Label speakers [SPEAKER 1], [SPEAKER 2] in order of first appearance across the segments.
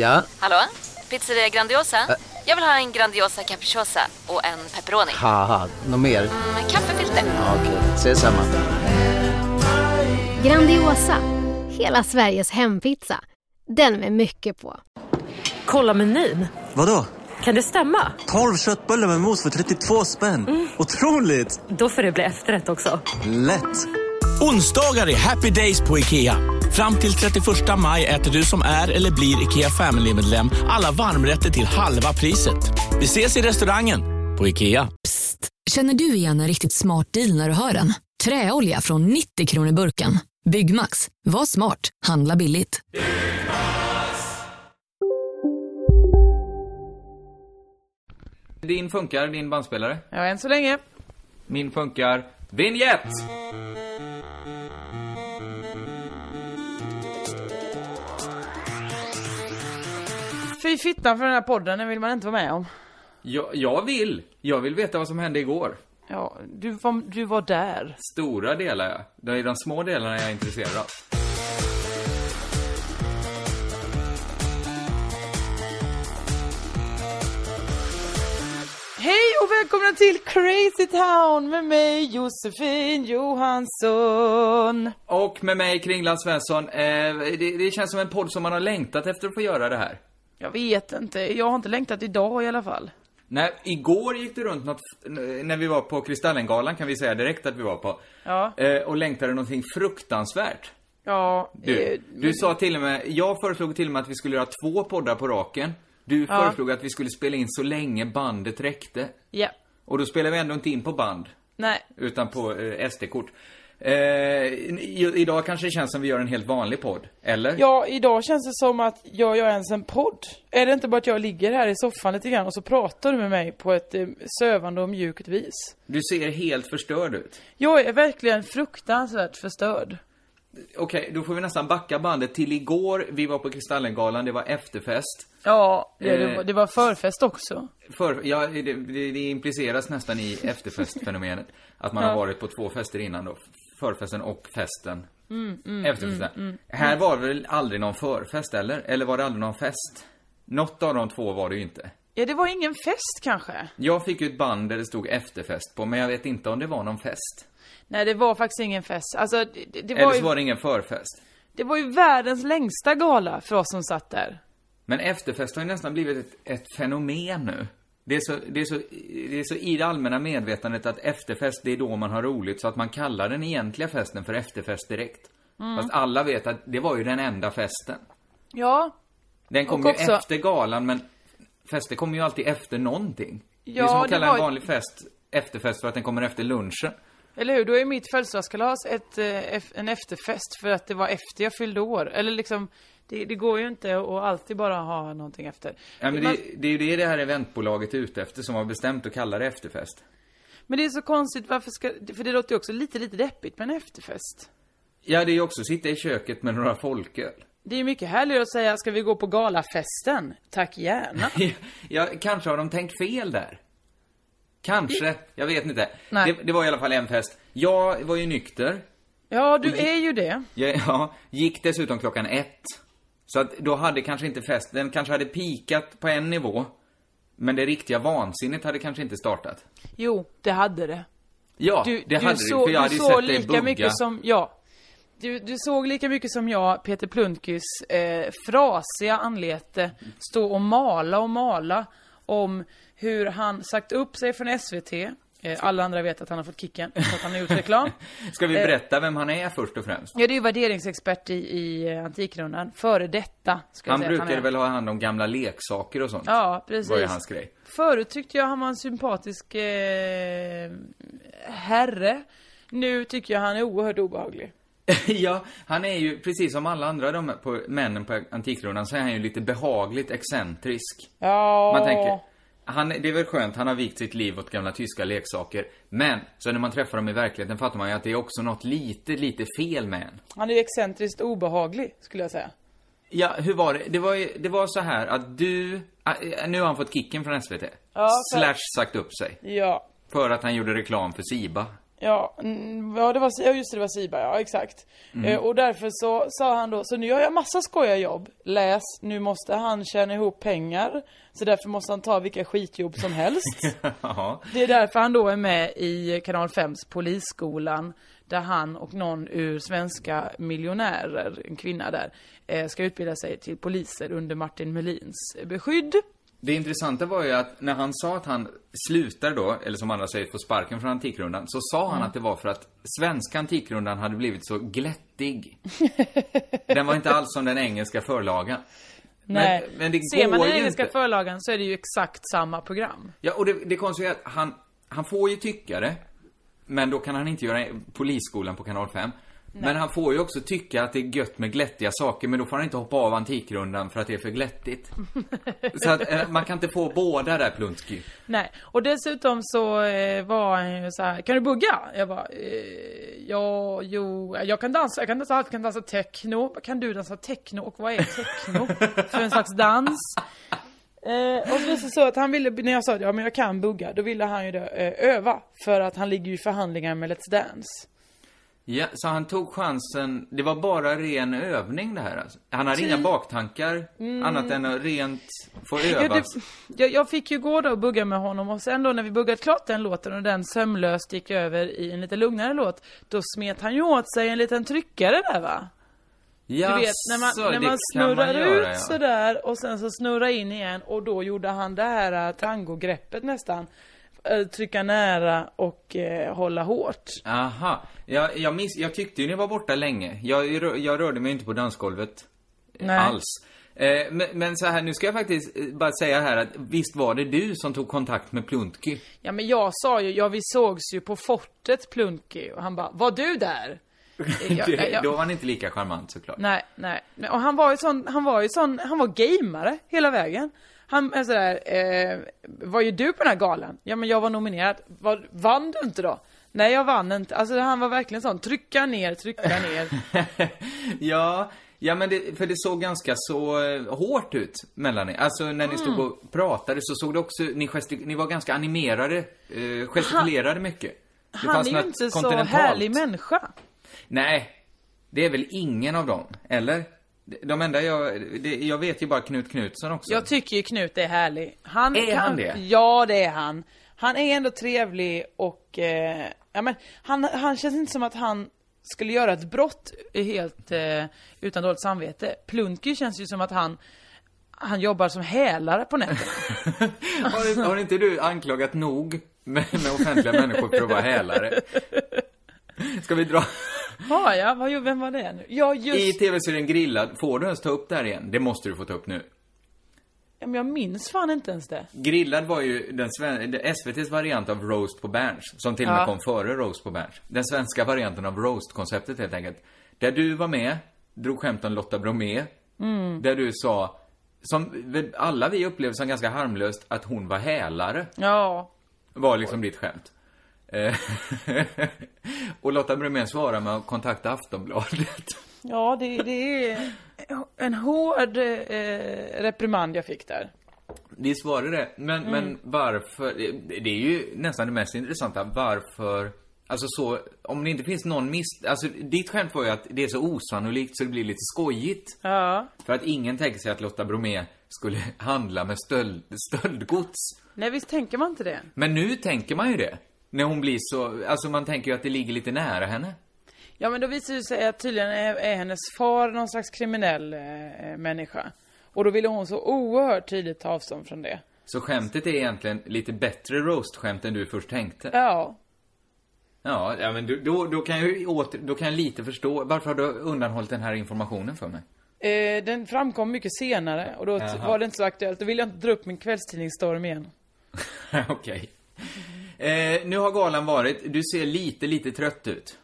[SPEAKER 1] Ja,
[SPEAKER 2] Hallå? Pizzeria Grandiosa? Jag vill ha en Grandiosa capriciosa och en pepperoni.
[SPEAKER 1] haha, något mer?
[SPEAKER 2] Med kaffefilter.
[SPEAKER 1] Ja, Okej, ses samma.
[SPEAKER 3] Grandiosa, hela Sveriges hempizza. Den med mycket på.
[SPEAKER 4] Kolla menyn.
[SPEAKER 5] Vadå?
[SPEAKER 4] Kan det stämma?
[SPEAKER 5] 12 köttbullar med mos för 32 spänn. Otroligt!
[SPEAKER 4] Då får det bli efterrätt också.
[SPEAKER 5] Lätt!
[SPEAKER 6] Onsdagar är happy days på IKEA. Fram till 31 maj äter du som är eller blir IKEA Family-medlem alla varmrätter till halva priset. Vi ses i restaurangen på IKEA.
[SPEAKER 7] Känner du igen en riktigt smart deal när du hör den? Träolja från 90 kronor burken. Byggmax. Var smart. Handla billigt.
[SPEAKER 8] Din funkar, din bandspelare.
[SPEAKER 9] Ja, än så länge.
[SPEAKER 8] Min funkar. Vignett!
[SPEAKER 9] Fy fittan för den här podden, den vill man inte vara med om.
[SPEAKER 8] Jag, jag vill. Jag vill veta vad som hände igår.
[SPEAKER 9] Ja, du var, du var där.
[SPEAKER 8] Stora delar, ja. Det är de små delarna jag är intresserad av.
[SPEAKER 9] Hej och välkomna till Crazy Town med mig Josefin Johansson.
[SPEAKER 8] Och med mig, Kringland Svensson. Eh, det, det känns som en podd som man har längtat efter att få göra det här.
[SPEAKER 9] Jag vet inte, jag har inte längtat idag i alla fall.
[SPEAKER 8] Nej, igår gick det runt något, när vi var på Kristallengalan kan vi säga direkt att vi var på.
[SPEAKER 9] Ja.
[SPEAKER 8] Eh, och längtade någonting fruktansvärt.
[SPEAKER 9] Ja,
[SPEAKER 8] Du,
[SPEAKER 9] eh,
[SPEAKER 8] du sa till och med, jag föreslog till och med att vi skulle göra två poddar på raken. Du
[SPEAKER 9] Ja.
[SPEAKER 8] föreslog att vi skulle spela in så länge bandet räckte.
[SPEAKER 9] Ja.
[SPEAKER 8] Och då spelar vi ändå inte in på band,
[SPEAKER 9] Nej.
[SPEAKER 8] utan på eh, SD-kort. Eh, idag kanske det känns som vi gör en helt vanlig podd, eller?
[SPEAKER 9] Ja, idag känns det som att jag gör ens en podd. Är det inte bara att jag ligger här i soffan lite grann och så pratar du med mig på ett eh, sövande och mjukt vis?
[SPEAKER 8] Du ser helt förstörd ut.
[SPEAKER 9] Jag är verkligen fruktansvärt förstörd.
[SPEAKER 8] Okej, då får vi nästan backa bandet till igår. Vi var på Kristallengalan, det var efterfest.
[SPEAKER 9] Ja, det,
[SPEAKER 8] Eh.
[SPEAKER 9] var, det var förfest också.
[SPEAKER 8] För, ja, det, det, impliceras nästan i efterfestfenomenet. Att man har
[SPEAKER 9] Ja.
[SPEAKER 8] varit på två fester innan då. Förfesten och festen.
[SPEAKER 9] Mm,
[SPEAKER 8] Efterfesten. Här var det väl aldrig någon förfest, eller? Eller var det aldrig någon fest? Något av de två var det ju inte.
[SPEAKER 9] Ja, det var ingen fest kanske.
[SPEAKER 8] Jag fick ju ett band där det stod efterfest på, men jag vet inte om det var någon fest.
[SPEAKER 9] Nej, det var faktiskt ingen fest. Alltså, det, det, det,
[SPEAKER 8] Eller
[SPEAKER 9] var
[SPEAKER 8] så
[SPEAKER 9] ju,
[SPEAKER 8] var det ingen förfest.
[SPEAKER 9] det var ju världens längsta gala för oss som satt där.
[SPEAKER 8] Men efterfest har ju nästan blivit ett, ett fenomen nu. Det är, så, det, är så, det är så i det allmänna medvetandet att efterfest, det är då man har roligt, så att man kallar den egentliga festen för efterfest direkt.
[SPEAKER 9] Mm.
[SPEAKER 8] Fast alla vet att det var ju den enda festen.
[SPEAKER 9] Ja,
[SPEAKER 8] Den kom
[SPEAKER 9] Och
[SPEAKER 8] ju
[SPEAKER 9] också-
[SPEAKER 8] efter galan, men fester kommer ju alltid efter någonting. det är
[SPEAKER 9] Ja,
[SPEAKER 8] som att kalla
[SPEAKER 9] var
[SPEAKER 8] en vanlig fest efterfest för att den kommer efter lunchen.
[SPEAKER 9] eller hur? Då är mitt födelsedagskalas ett, eh, en efterfest för att det var efter jag fyllde år. Eller liksom, det, det går ju inte att alltid bara ha någonting efter.
[SPEAKER 8] Ja, men
[SPEAKER 9] Man-
[SPEAKER 8] det, det är ju det det här eventbolaget är ute efter, som har bestämt att kalla det efterfest.
[SPEAKER 9] Men det är så konstigt, varför ska, för det låter ju också lite, lite deppigt med en efterfest.
[SPEAKER 8] Ja, det är ju också att sitta i köket med några folköl.
[SPEAKER 9] Det är ju mycket härligare att säga, ska vi gå på galafesten? Tack gärna.
[SPEAKER 8] Ja, kanske har de tänkt fel där. Kanske, jag vet inte. Det, det var i alla fall en fest. Jag var ju nykter.
[SPEAKER 9] Ja, du är ju det.
[SPEAKER 8] Jag, ja, gick dessutom klockan ett. Så att då hade kanske inte fest, den kanske hade pikat på en nivå. Men det riktiga vansinnet hade kanske inte startat.
[SPEAKER 9] Jo, det hade det.
[SPEAKER 8] Ja,
[SPEAKER 9] Du,
[SPEAKER 8] det
[SPEAKER 9] du
[SPEAKER 8] hade
[SPEAKER 9] så,
[SPEAKER 8] det, för jag hade ju
[SPEAKER 9] såg
[SPEAKER 8] sett
[SPEAKER 9] lika
[SPEAKER 8] bugga.
[SPEAKER 9] mycket som, ja. Du, du såg lika mycket som jag, Peter Plundkys eh, frasiga anlete stå och mala och mala om hur han sagt upp sig från SVT. Eh, alla andra vet att han har fått kicken för att han har gjort reklam.
[SPEAKER 8] Ska vi
[SPEAKER 9] Eh,
[SPEAKER 8] berätta vem han är först och främst?
[SPEAKER 9] Ja, det är ju värderingsexpert i, i eh, Antikrundan. Före detta, ska
[SPEAKER 8] Han
[SPEAKER 9] jag säga att
[SPEAKER 8] brukade
[SPEAKER 9] han är.
[SPEAKER 8] väl ha hand om gamla leksaker och sånt?
[SPEAKER 9] Ja, precis.
[SPEAKER 8] var ju hans grej.
[SPEAKER 9] Förut tyckte jag han var en sympatisk eh, herre. Nu tycker jag han är oerhört obehaglig.
[SPEAKER 8] ja, han är ju precis som alla andra de på, männen på Antikrundan så är han ju lite behagligt excentrisk.
[SPEAKER 9] Ja.
[SPEAKER 8] Man tänker, han, det är väl skönt, han har vikt sitt liv åt gamla tyska leksaker. Men, så när man träffar dem i verkligheten fattar man ju att det är också något lite, lite fel med en.
[SPEAKER 9] Han är ju excentriskt obehaglig, skulle jag säga.
[SPEAKER 8] Ja, hur var det? Det var ju, det var så här att du, ah, nu har han fått kicken från SVT.
[SPEAKER 9] Ja, för-
[SPEAKER 8] Slash sagt upp sig.
[SPEAKER 9] Ja.
[SPEAKER 8] För att han gjorde reklam för Siba.
[SPEAKER 9] Ja, mm, ja, det var, ja just det, det var Siba, ja exakt. Eh, och därför så sa han då, så nu gör jag massa skojiga jobb. Läs, nu måste han tjäna ihop pengar. Så därför måste han ta vilka skitjobb som helst.
[SPEAKER 8] Ja.
[SPEAKER 9] Det är därför han då är med i Kanal 5s Polisskolan. Där han och någon ur Svenska miljonärer, en kvinna där, eh, ska utbilda sig till poliser under Martin Melins beskydd.
[SPEAKER 8] Det intressanta var ju att när han sa att han slutar då, eller som andra säger, får sparken från Antikrundan, så sa
[SPEAKER 9] Mm.
[SPEAKER 8] han att det var för att svenska Antikrundan hade blivit så glättig. den var inte alls som den engelska förlagan.
[SPEAKER 9] Nej,
[SPEAKER 8] Men, men det
[SPEAKER 9] ser man den engelska
[SPEAKER 8] inte.
[SPEAKER 9] förlagan så är det ju exakt samma program.
[SPEAKER 8] Ja, och det, det konstiga är att han, han får ju tycka det, men då kan han inte göra polisskolan på kanal 5. Men han får ju också tycka att det är gött med glättiga saker, men då får han inte hoppa av Antikrundan för att det är för glättigt. Så att eh, man kan inte få båda där, Plunski.
[SPEAKER 9] Nej, och dessutom så eh, var han ju så här, kan du bugga? Jag bara, eh, ja, jo, jag kan dansa, jag kan dansa allt, jag kan dansa techno. Kan du dansa techno? Och vad är techno? för en slags dans? Eh, och så visade så att han ville, när jag sa ja men jag kan bugga, då ville han ju då, eh, öva. För att han ligger ju i förhandlingar med Let's Dance.
[SPEAKER 8] Ja, så han tog chansen, det var bara ren övning det här alltså. Han hade inga baktankar, annat än att rent få
[SPEAKER 9] Ja,
[SPEAKER 8] öva.
[SPEAKER 9] det, jag, jag fick ju gå då och bugga med honom och sen då när vi buggat klart den låten och den sömlöst gick över i en lite lugnare låt, då smet han ju åt sig en liten tryckare där va? Du vet, när man,
[SPEAKER 8] Jaså,
[SPEAKER 9] när man snurrar
[SPEAKER 8] göra,
[SPEAKER 9] ut
[SPEAKER 8] ja.
[SPEAKER 9] sådär och sen så snurrar in igen och då gjorde han det här äh, tangogreppet nästan. Äh, Trycka nära och eh, hålla hårt.
[SPEAKER 8] Aha. Jag, jag, miss, jag tyckte ju ni var borta länge. Jag, jag rörde mig inte på dansgolvet eh,
[SPEAKER 9] Nej.
[SPEAKER 8] alls. Eh, men, men så här, nu ska jag faktiskt eh, bara säga här att visst var det du som tog kontakt med Pluntky?
[SPEAKER 9] Ja men jag sa ju, ja vi sågs ju på fortet Plunky och han bara, var du där? Eh, jag- jag-
[SPEAKER 8] Då var han inte lika charmant såklart.
[SPEAKER 9] Nej, nej. Och han var ju sån, han var ju sån, han var gamare hela vägen. Han är sådär, eh, var ju du på den här galan? Ja men jag var nominerad. Var, vann du inte då? Nej jag vann inte. Alltså han var verkligen sån, trycka ner, trycka ner.
[SPEAKER 8] ja, ja men det, för det såg ganska så eh, hårt ut mellan er. Alltså när ni stod
[SPEAKER 9] Mm.
[SPEAKER 8] och pratade så såg det också, ni, gestik, ni var ganska animerade, eh, gestikulerade mycket. Det
[SPEAKER 9] Han är ju inte så härlig människa.
[SPEAKER 8] Nej, det är väl ingen av dem, eller? De enda jag, det, jag vet ju bara Knut Knutsson också.
[SPEAKER 9] Jag tycker ju Knut är härlig. Han
[SPEAKER 8] Är han det?
[SPEAKER 9] Ja det är han. Han är ändå trevlig och, eh, ja men han, han känns inte som att han skulle göra ett brott helt eh, utan dåligt samvete. Plunky känns ju som att han, han jobbar som hälare på nätterna.
[SPEAKER 8] har, har inte du anklagat nog med, med offentliga människor för att vara hälare? Ska vi dra?
[SPEAKER 9] Har jag? Vad, vem var det nu? Ja
[SPEAKER 8] I
[SPEAKER 9] just
[SPEAKER 8] tv-serien Grillad, får du ens ta upp det här igen? Det måste du få ta upp nu.
[SPEAKER 9] ja, men jag minns fan inte ens det.
[SPEAKER 8] Grillad var ju den SVT's variant av Roast på Berns, som till och med
[SPEAKER 9] Ja.
[SPEAKER 8] kom före Roast på Berns. Den svenska varianten av Roast-konceptet helt enkelt. Där du var med, drog skämt om Lotta Bromé.
[SPEAKER 9] Mm.
[SPEAKER 8] Där du sa, som alla vi upplevde som ganska harmlöst, att hon var hälare.
[SPEAKER 9] Ja.
[SPEAKER 8] Var liksom ditt skämt. Eh, och Lotta Bromé svarade med att kontakta Aftonbladet.
[SPEAKER 9] Ja, det, det är en hård eh, reprimand jag fick där.
[SPEAKER 8] Visst var det det. Men,
[SPEAKER 9] Mm.
[SPEAKER 8] men varför? Det det är ju nästan det mest intressanta. Varför? Alltså så, om det inte finns någon miss... Alltså ditt skämt var ju att det är så osannolikt så det blir lite skojigt.
[SPEAKER 9] Ja.
[SPEAKER 8] För att ingen tänker sig att Lotta Bromé skulle handla med stöld, stöldgods.
[SPEAKER 9] Nej, visst tänker man inte det?
[SPEAKER 8] Men nu tänker man ju det. När hon blir så, alltså man tänker ju att det ligger lite nära henne.
[SPEAKER 9] Ja, men då visar det sig att tydligen är, är hennes far någon slags kriminell eh, människa. Och då ville hon så oerhört tydligt ta avstånd från det.
[SPEAKER 8] Så skämtet är egentligen lite bättre roast-skämt än du först tänkte.
[SPEAKER 9] Ja.
[SPEAKER 8] Ja, ja men då, då, då kan jag ju åter, då kan jag lite förstå. Varför har du undanhållit den här informationen för mig?
[SPEAKER 9] Eh, den framkom mycket senare och då
[SPEAKER 8] Jaha.
[SPEAKER 9] var det inte så aktuellt. Då ville jag inte dra upp min kvällstidningsstorm igen.
[SPEAKER 8] Okej. Eh, nu har galan varit. Du ser lite, lite trött ut.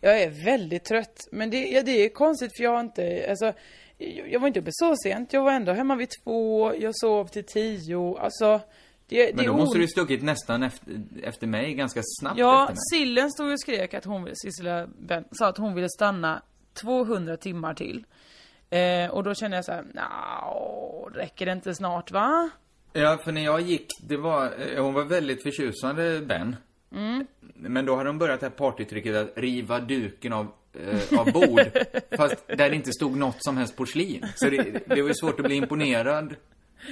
[SPEAKER 9] Jag är väldigt trött. Men det, ja, det är konstigt för jag har inte, alltså, jag jag var inte uppe så sent. Jag var ändå hemma vid två, jag sov till tio. Alltså, det, det
[SPEAKER 8] Men då måste du stuckit nästan efter, efter mig, ganska snabbt
[SPEAKER 9] Ja,
[SPEAKER 8] efter mig.
[SPEAKER 9] Sillen stod och skrek att hon, Sissela sa att hon ville stanna 200 timmar till. Eh, och då kände jag så här, räcker det inte snart va?
[SPEAKER 8] Ja, för när jag gick, det var, eh, hon var väldigt förtjusande, Ben.
[SPEAKER 9] Mm.
[SPEAKER 8] Men då hade de börjat det här partytricket att riva duken av, eh, av bord. fast där det inte stod något som helst porslin. Så det, det var ju svårt att bli imponerad.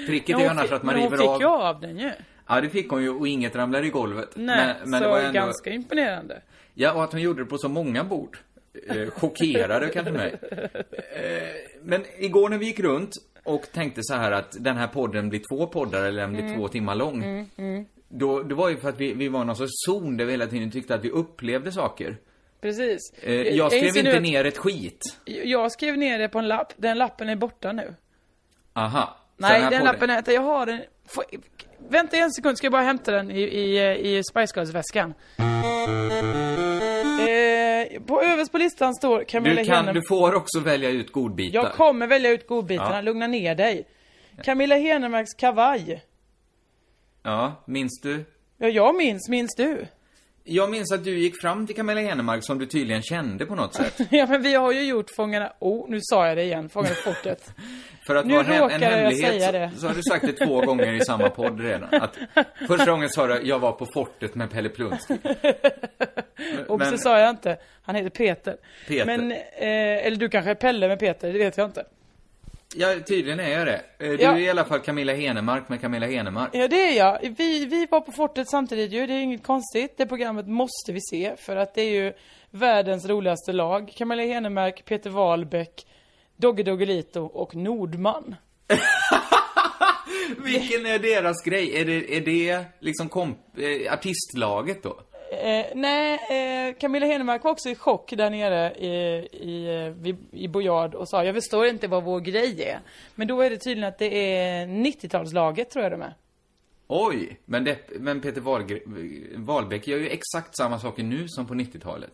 [SPEAKER 8] Tricket är ju annars att man
[SPEAKER 9] men hon
[SPEAKER 8] river
[SPEAKER 9] fick
[SPEAKER 8] av.
[SPEAKER 9] ju av den ju.
[SPEAKER 8] Ja, det fick hon ju och inget ramlade i golvet.
[SPEAKER 9] Nej,
[SPEAKER 8] men, men
[SPEAKER 9] så
[SPEAKER 8] det var ändå...
[SPEAKER 9] ganska imponerande.
[SPEAKER 8] Ja, och att hon gjorde det på så många bord. Eh, chockerade kanske mig. Eh, men igår när vi gick runt och tänkte så här att den här podden blir två poddar eller den blir
[SPEAKER 9] Mm.
[SPEAKER 8] två timmar lång. Då, det var ju för att vi, vi var i någon sorts zon där vi hela tiden tyckte att vi upplevde saker.
[SPEAKER 9] Precis.
[SPEAKER 8] Eh, jag skrev
[SPEAKER 9] nu
[SPEAKER 8] inte ner ett skit.
[SPEAKER 9] Jag skrev ner det på en lapp. Den lappen är borta nu.
[SPEAKER 8] Aha.
[SPEAKER 9] Nej, den
[SPEAKER 8] podden-
[SPEAKER 9] lappen är... Jag har den... Får, vänta en sekund, ska jag bara hämta den i, i, i Spice Girls-väskan. Eh, på överst på listan står Camilla
[SPEAKER 8] Du, kan,
[SPEAKER 9] Henem-
[SPEAKER 8] du får också välja ut godbitar.
[SPEAKER 9] Jag kommer välja ut godbitarna,
[SPEAKER 8] Ja.
[SPEAKER 9] lugna ner dig. Camilla Henemarks kavaj.
[SPEAKER 8] Ja, minns du?
[SPEAKER 9] Ja, jag minns, minns du?
[SPEAKER 8] Jag minns att du gick fram till Camilla Henemark som du tydligen kände på något sätt.
[SPEAKER 9] Ja, men vi har ju gjort Fångarna... Oh, nu sa jag det igen, Fångarna på fortet.
[SPEAKER 8] För att
[SPEAKER 9] Nu
[SPEAKER 8] vara hem, en hemlighet så, så har du sagt det två gånger i samma podd redan. Att första gången sa du, jag var på fortet med Pelle Plunski.
[SPEAKER 9] Och så sa jag inte. Han heter Peter.
[SPEAKER 8] Peter.
[SPEAKER 9] Men, eh, eller du kanske är Pelle med Peter, det vet jag inte.
[SPEAKER 8] Ja, tydligen är jag det. Eh, Du
[SPEAKER 9] Ja.
[SPEAKER 8] är i alla fall Camilla Henemark med Camilla Henemark.
[SPEAKER 9] Ja, det är jag. Vi, vi var på fortet samtidigt ju, det är inget konstigt. Det programmet måste vi se, för att det är ju världens roligaste lag. Camilla Henemark, Peter Wahlbeck, Dogge Doggelito och Nordman.
[SPEAKER 8] Vilken är deras grej? Är det, är det liksom komp, eh, artistlaget då?
[SPEAKER 9] Eh, nej, eh, Camilla Henemark var också i chock där nere i, i, eh, vid- i Boyard och sa jag förstår inte vad vår grej är. Men då är det tydligen att det är 90-talslaget tror jag de är.
[SPEAKER 8] Oj! Men, det, men Peter Wahlbeck gör ju exakt samma saker nu som på 90-talet.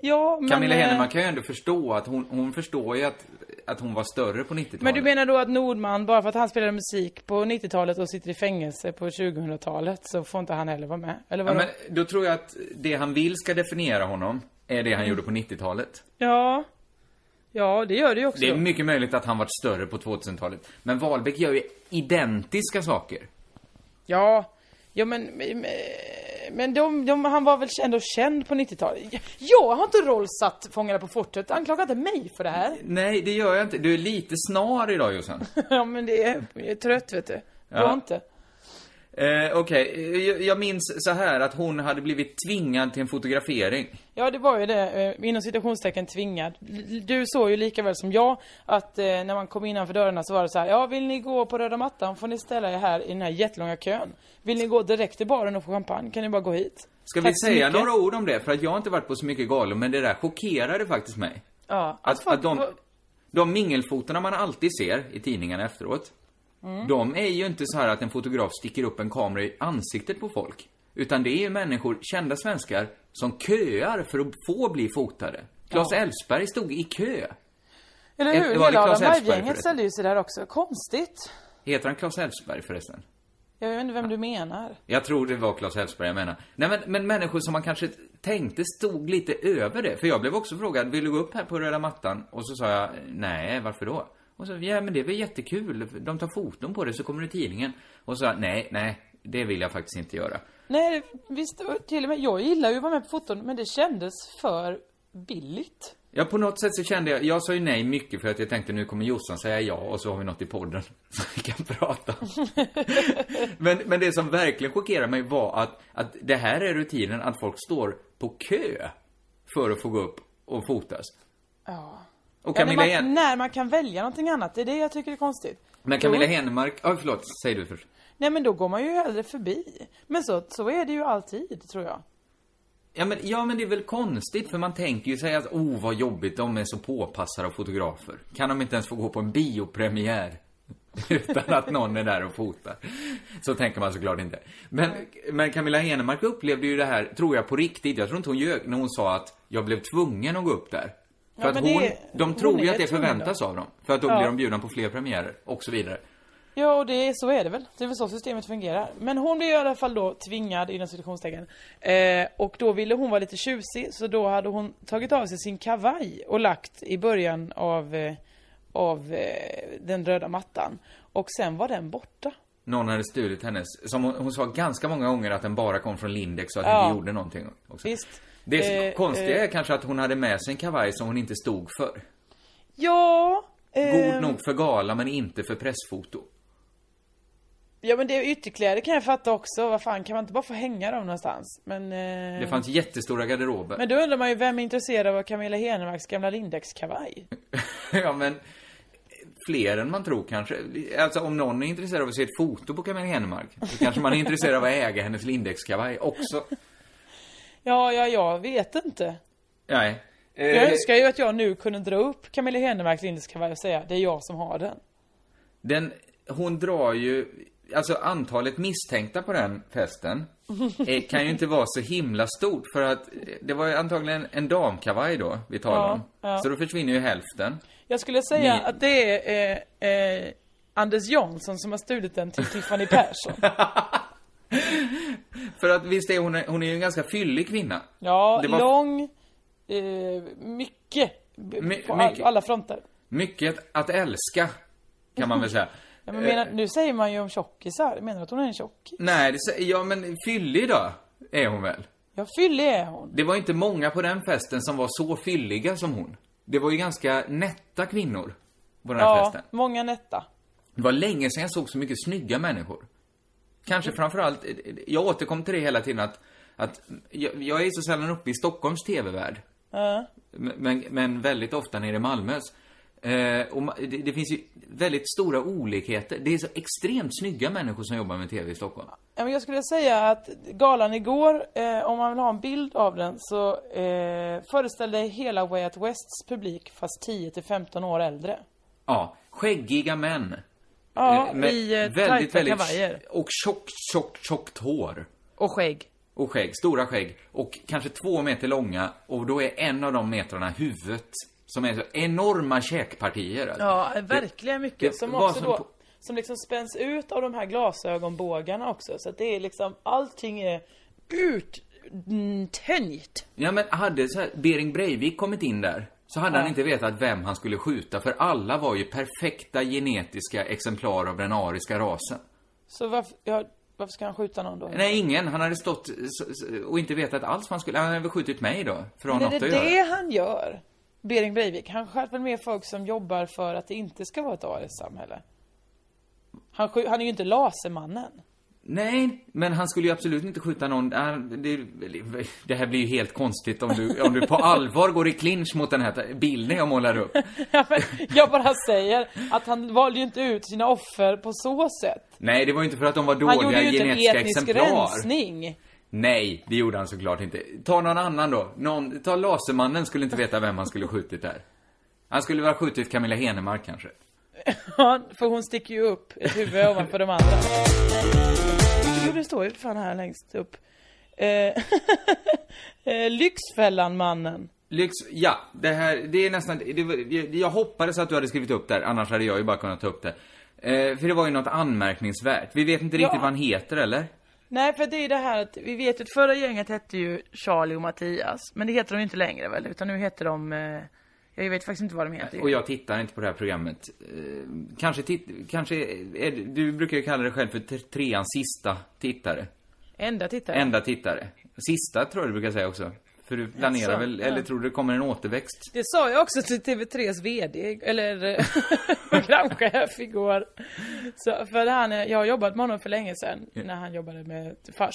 [SPEAKER 9] Ja, men...
[SPEAKER 8] Camilla
[SPEAKER 9] eh,
[SPEAKER 8] Henemark kan ju ändå förstå att hon, hon förstår ju att, att hon var större på 90-talet.
[SPEAKER 9] Men du menar då att Nordman, bara för att han spelade musik på 90-talet och sitter i fängelse på 2000-talet så får inte han heller vara med? Eller
[SPEAKER 8] Ja,
[SPEAKER 9] vadå?
[SPEAKER 8] men då tror jag att det han vill ska definiera honom är det han gjorde på 90-talet.
[SPEAKER 9] Ja. Ja, det gör det ju också.
[SPEAKER 8] Det är mycket möjligt att han varit större på 2000-talet. Men Wahlbeck gör ju identiska saker.
[SPEAKER 9] Ja. Ja, men... men- Men de, de, han var väl ändå känd på 90-talet? Jag har inte rollsatt Fångarna på fortet. Anklaga inte mig för det här.
[SPEAKER 8] Nej, det gör jag inte. Du är lite snar idag, Jossan.
[SPEAKER 9] Ja, men det är, jag är trött vet du. Du
[SPEAKER 8] Ja.
[SPEAKER 9] inte.
[SPEAKER 8] Eh, Okej, Eh, jag, jag minns så här att hon hade blivit tvingad till en fotografering.
[SPEAKER 9] Ja, det var ju det, eh, inom citationstecken tvingad. Du såg ju lika väl som jag att eh, när man kom innanför dörrarna så var det så här, ja vill ni gå på röda mattan får ni ställa er här i den här jättelånga kön. Vill ni gå direkt till baren och få champagne kan ni bara gå hit.
[SPEAKER 8] Ska
[SPEAKER 9] Tack
[SPEAKER 8] vi säga några ord om det? För att jag har inte varit på så mycket galor, men det där chockerade faktiskt mig.
[SPEAKER 9] Ja,
[SPEAKER 8] Att, att de, de mingelfotorna man alltid ser i tidningarna efteråt,
[SPEAKER 9] Mm.
[SPEAKER 8] de är ju inte så här att en fotograf sticker upp en kamera i ansiktet på folk. Utan det är ju människor, kända svenskar, som köar för att få bli fotade. Claes Elfsberg stod i kö.
[SPEAKER 9] Eller
[SPEAKER 8] Ett-
[SPEAKER 9] hur?
[SPEAKER 8] det
[SPEAKER 9] Hela Adam Berg-gänget ställde ju sig där också. Konstigt.
[SPEAKER 8] Heter han Claes Elfsberg förresten?
[SPEAKER 9] Jag vet inte vem du menar.
[SPEAKER 8] Jag tror det var Claes Elfsberg jag menar. Nej men, men människor som man kanske tänkte stod lite över det. För jag blev också frågad, vill du gå upp här på röda mattan? Och så sa jag, nej, varför då? Och så, ja men det är väl jättekul. De tar foton på det så kommer det i tidningen. Och så nej, nej, det vill jag faktiskt inte göra.
[SPEAKER 9] Nej, visst, till och med, jag gillar ju att vara med på foton, men det kändes för billigt.
[SPEAKER 8] Ja, på något sätt så kände jag, jag sa ju nej mycket för att jag tänkte nu kommer Jossan säga ja och så har vi något i podden så vi kan prata. men, men det som verkligen chockerade mig var att, att det här är rutinen att folk står på kö för att få gå upp och fotas.
[SPEAKER 9] Ja.
[SPEAKER 8] Och
[SPEAKER 9] Ja, när,
[SPEAKER 8] Camilla
[SPEAKER 9] man, när man kan välja någonting annat, det är det jag tycker är konstigt.
[SPEAKER 8] Men Camilla Henemark, ja förlåt, säg du först.
[SPEAKER 9] Nej men då går man ju hellre förbi. Men så, så är det ju alltid, tror jag.
[SPEAKER 8] Ja men, ja men det är väl konstigt för man tänker ju sig att, oh vad jobbigt, de är så påpassade av fotografer. Kan de inte ens få gå på en biopremiär? Utan att någon är där och fotar. Så tänker man såklart inte. Men, men Camilla Henemark upplevde ju det här, tror jag, på riktigt. Jag tror inte hon ljög när hon sa att jag blev tvungen att gå upp där. För
[SPEAKER 9] Ja,
[SPEAKER 8] att hon,
[SPEAKER 9] det-
[SPEAKER 8] de
[SPEAKER 9] hon
[SPEAKER 8] tror ju
[SPEAKER 9] är
[SPEAKER 8] att det förväntas
[SPEAKER 9] då.
[SPEAKER 8] av dem. För att då
[SPEAKER 9] Ja.
[SPEAKER 8] blir de bjudna på fler premiärer och så vidare.
[SPEAKER 9] Ja, och det, så är det väl. Det är väl så systemet fungerar. Men hon blev i alla fall då tvingad, inom citationstecken. Eh, och då ville hon vara lite tjusig, så då hade hon tagit av sig sin kavaj och lagt i början av, eh, av eh, den röda mattan. Och sen var den borta.
[SPEAKER 8] Någon hade stulit hennes, som hon, hon sa ganska många gånger att den bara kom från Lindex och att
[SPEAKER 9] Ja.
[SPEAKER 8] den inte gjorde någonting också.
[SPEAKER 9] Visst.
[SPEAKER 8] Det
[SPEAKER 9] Eh,
[SPEAKER 8] konstiga
[SPEAKER 9] eh.
[SPEAKER 8] är kanske att hon hade med sig en kavaj som hon inte stod för.
[SPEAKER 9] Ja...
[SPEAKER 8] God
[SPEAKER 9] ehm,
[SPEAKER 8] nog för gala men inte för pressfoto.
[SPEAKER 9] Ja men det är ytterkläder kan jag fatta också. Vad fan, kan man inte bara få hänga dem någonstans? Men... Eh,
[SPEAKER 8] Det fanns jättestora garderober.
[SPEAKER 9] Men då undrar man ju, vem är intresserad av Camilla Henemarks gamla Lindex-kavaj?
[SPEAKER 8] ja men fler än man tror kanske. Alltså om någon är intresserad av att se ett foto på Camilla Henemark så kanske man är intresserad av att äga hennes Lindex-kavaj också.
[SPEAKER 9] Ja, ja, jag vet inte.
[SPEAKER 8] Nej. Eh,
[SPEAKER 9] Jag önskar ju att jag nu kunde dra upp Camilla Henemarks Lindex-kavaj och säga, det är jag som har den.
[SPEAKER 8] Den, hon drar ju, alltså antalet misstänkta på den festen eh, kan ju inte vara så himla stort för att eh, det var ju antagligen en damkavaj då vi talade
[SPEAKER 9] Ja,
[SPEAKER 8] om.
[SPEAKER 9] ja.
[SPEAKER 8] Så då försvinner ju hälften.
[SPEAKER 9] Jag skulle säga
[SPEAKER 8] Ni-
[SPEAKER 9] att det är eh, eh, Anders Jansson som har stulit den till Tiffany Persson.
[SPEAKER 8] För att visst är hon, hon är ju en ganska fyllig kvinna.
[SPEAKER 9] Ja,
[SPEAKER 8] Det var-
[SPEAKER 9] lång, eh, mycket.
[SPEAKER 8] My-
[SPEAKER 9] på
[SPEAKER 8] mycket.
[SPEAKER 9] alla fronter.
[SPEAKER 8] Mycket att älska, kan man väl säga.
[SPEAKER 9] Ja, men menar, nu säger man ju om tjockisar. Menar du att hon är en tjockis?
[SPEAKER 8] Nej, det, ja men fyllig då, är hon väl?
[SPEAKER 9] Ja, fyllig är hon.
[SPEAKER 8] Det var inte många på den festen som var så fylliga som hon. Det var ju ganska nätta kvinnor på den här
[SPEAKER 9] Ja,
[SPEAKER 8] festen.
[SPEAKER 9] många nätta.
[SPEAKER 8] Det var länge sedan jag såg så mycket snygga människor. Kanske framförallt, jag återkom till det hela tiden att, att jag, jag är så sällan uppe i Stockholms TV-värld.
[SPEAKER 9] Ja.
[SPEAKER 8] Men, men väldigt ofta nere i Malmös. Eh, och det, det finns ju väldigt stora olikheter. Det är så extremt snygga människor som jobbar med TV i Stockholm.
[SPEAKER 9] Jag skulle säga att galan igår, eh, om man vill ha en bild av den, så eh, föreställde hela Way Out Wests publik fast 10 till 15 år äldre.
[SPEAKER 8] Ja, skäggiga män.
[SPEAKER 9] Ja,
[SPEAKER 8] Eh, med
[SPEAKER 9] i eh, tajta kavajer.
[SPEAKER 8] Och tjockt, tjockt, tjockt hår.
[SPEAKER 9] Och skägg.
[SPEAKER 8] Och skägg, stora skägg. Och kanske två meter långa. Och då är en av de metrarna huvudet. Som är så enorma käkpartier. alltså.
[SPEAKER 9] Ja, verkligen mycket.
[SPEAKER 8] det
[SPEAKER 9] som
[SPEAKER 8] var
[SPEAKER 9] också
[SPEAKER 8] som
[SPEAKER 9] då,
[SPEAKER 8] på-
[SPEAKER 9] som liksom spänns ut av de här glasögonbågarna också. Så att det är liksom, allting är uttänjt.
[SPEAKER 8] Ja men hade så här, Bering Breivik kommit in där så hade han inte vetat vem han skulle skjuta för alla var ju perfekta genetiska exemplar av den ariska rasen.
[SPEAKER 9] Så varför, ja, varför ska han skjuta någon då?
[SPEAKER 8] Nej, ingen. Han hade stått och inte vetat alls vad han skulle... Han hade väl skjutit mig då, för att ha
[SPEAKER 9] Men är
[SPEAKER 8] något
[SPEAKER 9] det
[SPEAKER 8] att
[SPEAKER 9] det
[SPEAKER 8] göra.
[SPEAKER 9] han gör? Bering Breivik, han sköt väl med folk som jobbar för att det inte ska vara ett ariskt samhälle? Han, han är ju inte lasermannen.
[SPEAKER 8] Nej, men han skulle ju absolut inte skjuta någon... Det, det här blir ju helt konstigt om du, om du på allvar går i clinch mot den här bilden jag målar upp.
[SPEAKER 9] Ja, men jag bara säger att han valde ju inte ut sina offer på så sätt.
[SPEAKER 8] Nej, det var ju inte för att de var
[SPEAKER 9] Han gjorde
[SPEAKER 8] dåliga
[SPEAKER 9] ju inte en
[SPEAKER 8] genetiska
[SPEAKER 9] etnisk
[SPEAKER 8] exemplar.
[SPEAKER 9] rensning.
[SPEAKER 8] Nej, det gjorde han såklart inte. Ta någon annan då. Någon, ta Lasermannen skulle inte veta vem han skulle skjutit där. Han skulle väl ha skjutit Camilla Henemark kanske.
[SPEAKER 9] Ja, för hon sticker ju upp ett huvud ovanför de andra. Jo, det står ju fan här längst upp. Eh, eh, Lyxfällan-mannen.
[SPEAKER 8] Lyx, ja, det här, det är nästan, det, jag- hoppades att du hade skrivit upp där, annars hade jag ju bara kunnat ta upp det. Eh, för det var ju något anmärkningsvärt. Vi vet inte riktigt
[SPEAKER 9] Ja.
[SPEAKER 8] vad han heter, eller?
[SPEAKER 9] Nej, för det är det här att vi vet ju att förra gänget hette ju Charlie och Mattias. Men det heter de ju inte längre väl? Utan nu heter de... Eh, jag vet faktiskt inte vad de heter.
[SPEAKER 8] Och jag tittar inte på det här programmet. Eh, kanske, titt, kanske är, du brukar ju kalla dig själv för treans sista tittare.
[SPEAKER 9] Enda tittare.
[SPEAKER 8] Enda tittare. Sista tror jag du brukar säga också. För du planerar
[SPEAKER 9] Jaså?
[SPEAKER 8] väl, eller
[SPEAKER 9] Ja.
[SPEAKER 8] tror du det kommer en återväxt?
[SPEAKER 9] Det sa jag också till TV3s VD, eller programchef igår. Så, för han, jag har jobbat med honom för länge sedan, när han jobbade med Fars.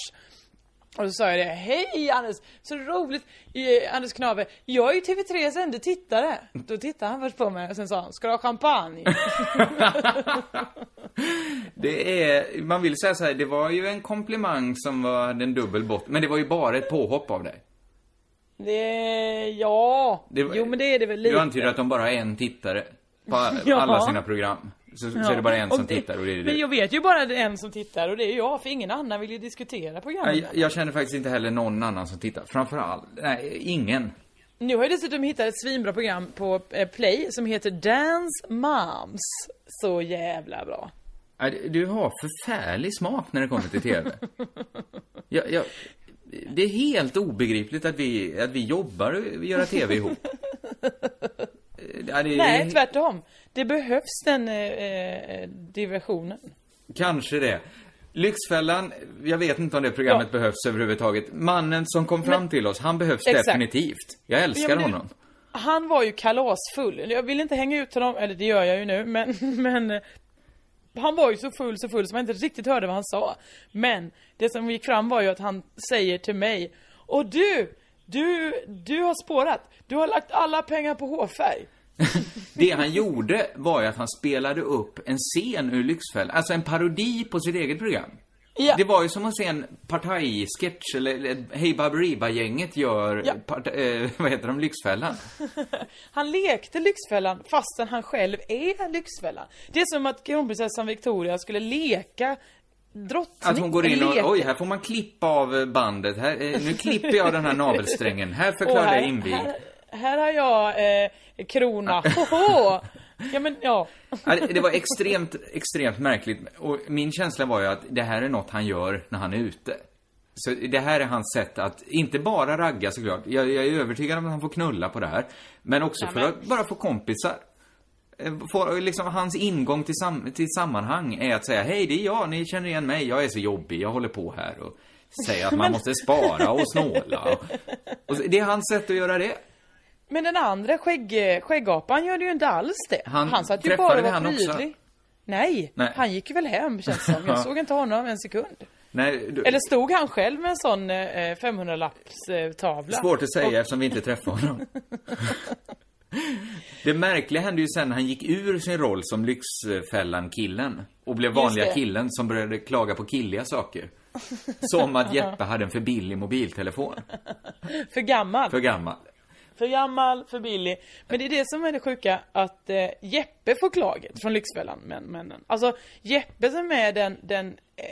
[SPEAKER 9] Och så sa jag det, hej Anders, så roligt, eh, Anders Knave, jag är ju TV3s enda tittare. Då tittade han först på mig och sen sa han, ska du ha champagne?
[SPEAKER 8] Det är, man vill säga så här, det var ju en komplimang som var hade en dubbel bott, men det var ju bara ett påhopp av dig.
[SPEAKER 9] Det, ja,
[SPEAKER 8] Det var-
[SPEAKER 9] jo men det är det väl lite.
[SPEAKER 8] Du antyder att de bara har en tittare på
[SPEAKER 9] Ja.
[SPEAKER 8] alla sina program. Så, så är det bara en som tittar och det är
[SPEAKER 9] Men
[SPEAKER 8] det.
[SPEAKER 9] jag vet ju bara det en som tittar och det är jag, för ingen annan vill ju diskutera programmet.
[SPEAKER 8] Jag, jag känner faktiskt inte heller någon annan som tittar. Framförallt, nej, ingen.
[SPEAKER 9] Nu har jag dessutom hittat ett svinbra program på eh, Play som heter Dance Moms. Så jävla bra.
[SPEAKER 8] Du har förfärlig smak när det kommer till TV. jag, jag, det är helt obegripligt att vi, att vi jobbar och gör TV ihop. Ja, det
[SPEAKER 9] Nej, tvärtom. Det behövs den eh, eh, diversionen.
[SPEAKER 8] Kanske det. Lyxfällan, jag vet inte om det programmet
[SPEAKER 9] Ja.
[SPEAKER 8] behövs överhuvudtaget. Mannen som kom fram till oss, han behövs
[SPEAKER 9] Exakt.
[SPEAKER 8] definitivt. Jag älskar
[SPEAKER 9] Ja, men du-
[SPEAKER 8] honom.
[SPEAKER 9] Han var ju kalasfull. Jag vill inte hänga ut honom, eller det gör jag ju nu, men, men eh, han var ju så full, så full så man inte riktigt hörde vad han sa. Men det som gick fram var ju att han säger till mig Och du! Du, du har spårat. Du har lagt alla pengar på hårfärg.
[SPEAKER 8] Det han gjorde var ju att han spelade upp en scen ur Lyxfällan, alltså en parodi på sitt eget program.
[SPEAKER 9] Ja.
[SPEAKER 8] Det var ju som att se en partajsketch, eller eller Hej Baberiba-gänget gör,
[SPEAKER 9] Ja.
[SPEAKER 8] part, eh, vad heter de, Lyxfällan.
[SPEAKER 9] Han lekte Lyxfällan fastän han själv är Lyxfällan. Det är som att kronprinsessan Victoria skulle leka drottning.
[SPEAKER 8] Att hon går in och, oj, här får man klippa av bandet. Här, eh, nu klipper jag den här navelsträngen. Här förklarar
[SPEAKER 9] här,
[SPEAKER 8] jag invig.
[SPEAKER 9] här, här har jag eh, krona. Hoho! Ja men ja.
[SPEAKER 8] Ja, det- var extremt, extremt märkligt. Och min känsla var ju att det här är något han gör när han är ute. Så det här är hans sätt att, inte bara ragga såklart. Jag, jag är övertygad om att han får knulla på det här. Men också för att bara få kompisar. Eh, Få, liksom, hans ingång till, sam, till sammanhang är att säga Hej, det är jag, ni känner igen mig, jag är så jobbig, jag håller på här och säger att man måste spara och snåla. Och, det är hans sätt att göra det.
[SPEAKER 9] Men den andra skägg, skäggapan gör det ju inte alls det.
[SPEAKER 8] Han-
[SPEAKER 9] satt ju bara och var
[SPEAKER 8] han
[SPEAKER 9] prydlig. Nej,
[SPEAKER 8] Nej.
[SPEAKER 9] han gick ju väl hem känns det som. Jag såg inte honom en sekund.
[SPEAKER 8] Nej, du,
[SPEAKER 9] Eller stod han själv med en sån eh, 500-lapps eh?
[SPEAKER 8] Svårt att säga
[SPEAKER 9] Och-
[SPEAKER 8] eftersom vi inte träffade honom. Det märkliga hände ju sen när han gick ur sin roll som Lyxfällan-killen och blev vanliga killen som började klaga på killiga saker. Som att Jeppe hade en för billig mobiltelefon.
[SPEAKER 9] För gammal.
[SPEAKER 8] För gammal.
[SPEAKER 9] För gammal, för billig. Men det är det som är det sjuka, att eh, Jeppe får klaget från Lyxfällan, men, männen. Alltså, Jeppe som är den, den, eh,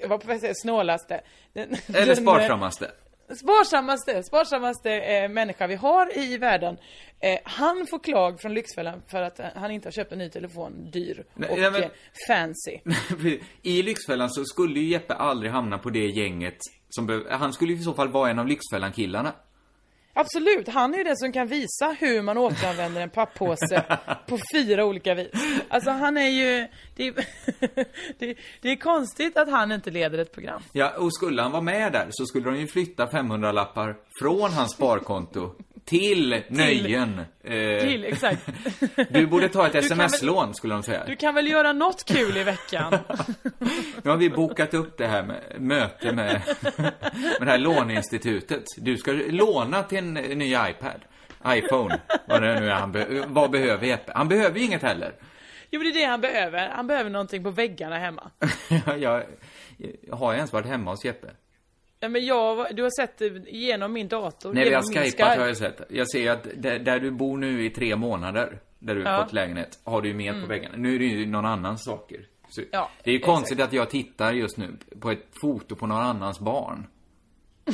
[SPEAKER 9] jag var på väg att säga snålaste. Den,
[SPEAKER 8] Eller sparsammaste.
[SPEAKER 9] Sparsammaste, sparsammaste eh, människa vi har i världen. Eh, han får klag från Lyxfällan för att eh, han inte har köpt en ny telefon, dyr
[SPEAKER 8] Nej,
[SPEAKER 9] och
[SPEAKER 8] nej, men-
[SPEAKER 9] eh, fancy.
[SPEAKER 8] I Lyxfällan så skulle ju Jeppe aldrig hamna på det gänget som Han skulle ju i så fall vara en av Lyxfällan-killarna.
[SPEAKER 9] Absolut, han är ju den som kan visa hur man återanvänder en pappåse på fyra olika vis. Alltså han är ju, det är, det, det är konstigt att han inte leder ett program.
[SPEAKER 8] Ja, och skulle han vara med där så skulle de ju flytta 500-lappar från hans sparkonto till nöjen. Eh,
[SPEAKER 9] Till, exakt.
[SPEAKER 8] Du borde ta ett sms-lån, skulle de säga.
[SPEAKER 9] Du kan väl göra något kul i veckan?
[SPEAKER 8] Nu har vi bokat upp det här med möte med, med det här låneinstitutet. Du ska låna till en ny iPad. iPhone, vad det nu är han be- Vad behöver Jeppe? Han behöver ju inget heller.
[SPEAKER 9] Jo det är det han behöver. Han behöver någonting på väggarna hemma.
[SPEAKER 8] jag, jag, har jag ens varit hemma hos Jeppe?
[SPEAKER 9] Ja, men jag, du har sett det genom min dator.
[SPEAKER 8] När vi har skypat
[SPEAKER 9] Skype.
[SPEAKER 8] har jag sett. Jag ser att där, där du bor nu i tre månader, där du har
[SPEAKER 9] Ja.
[SPEAKER 8] fått lägenhet, har du ju med på väggarna. Nu är det ju någon annans saker. Så
[SPEAKER 9] Ja,
[SPEAKER 8] det är ju
[SPEAKER 9] exakt.
[SPEAKER 8] konstigt att jag tittar just nu på ett foto på någon annans barn.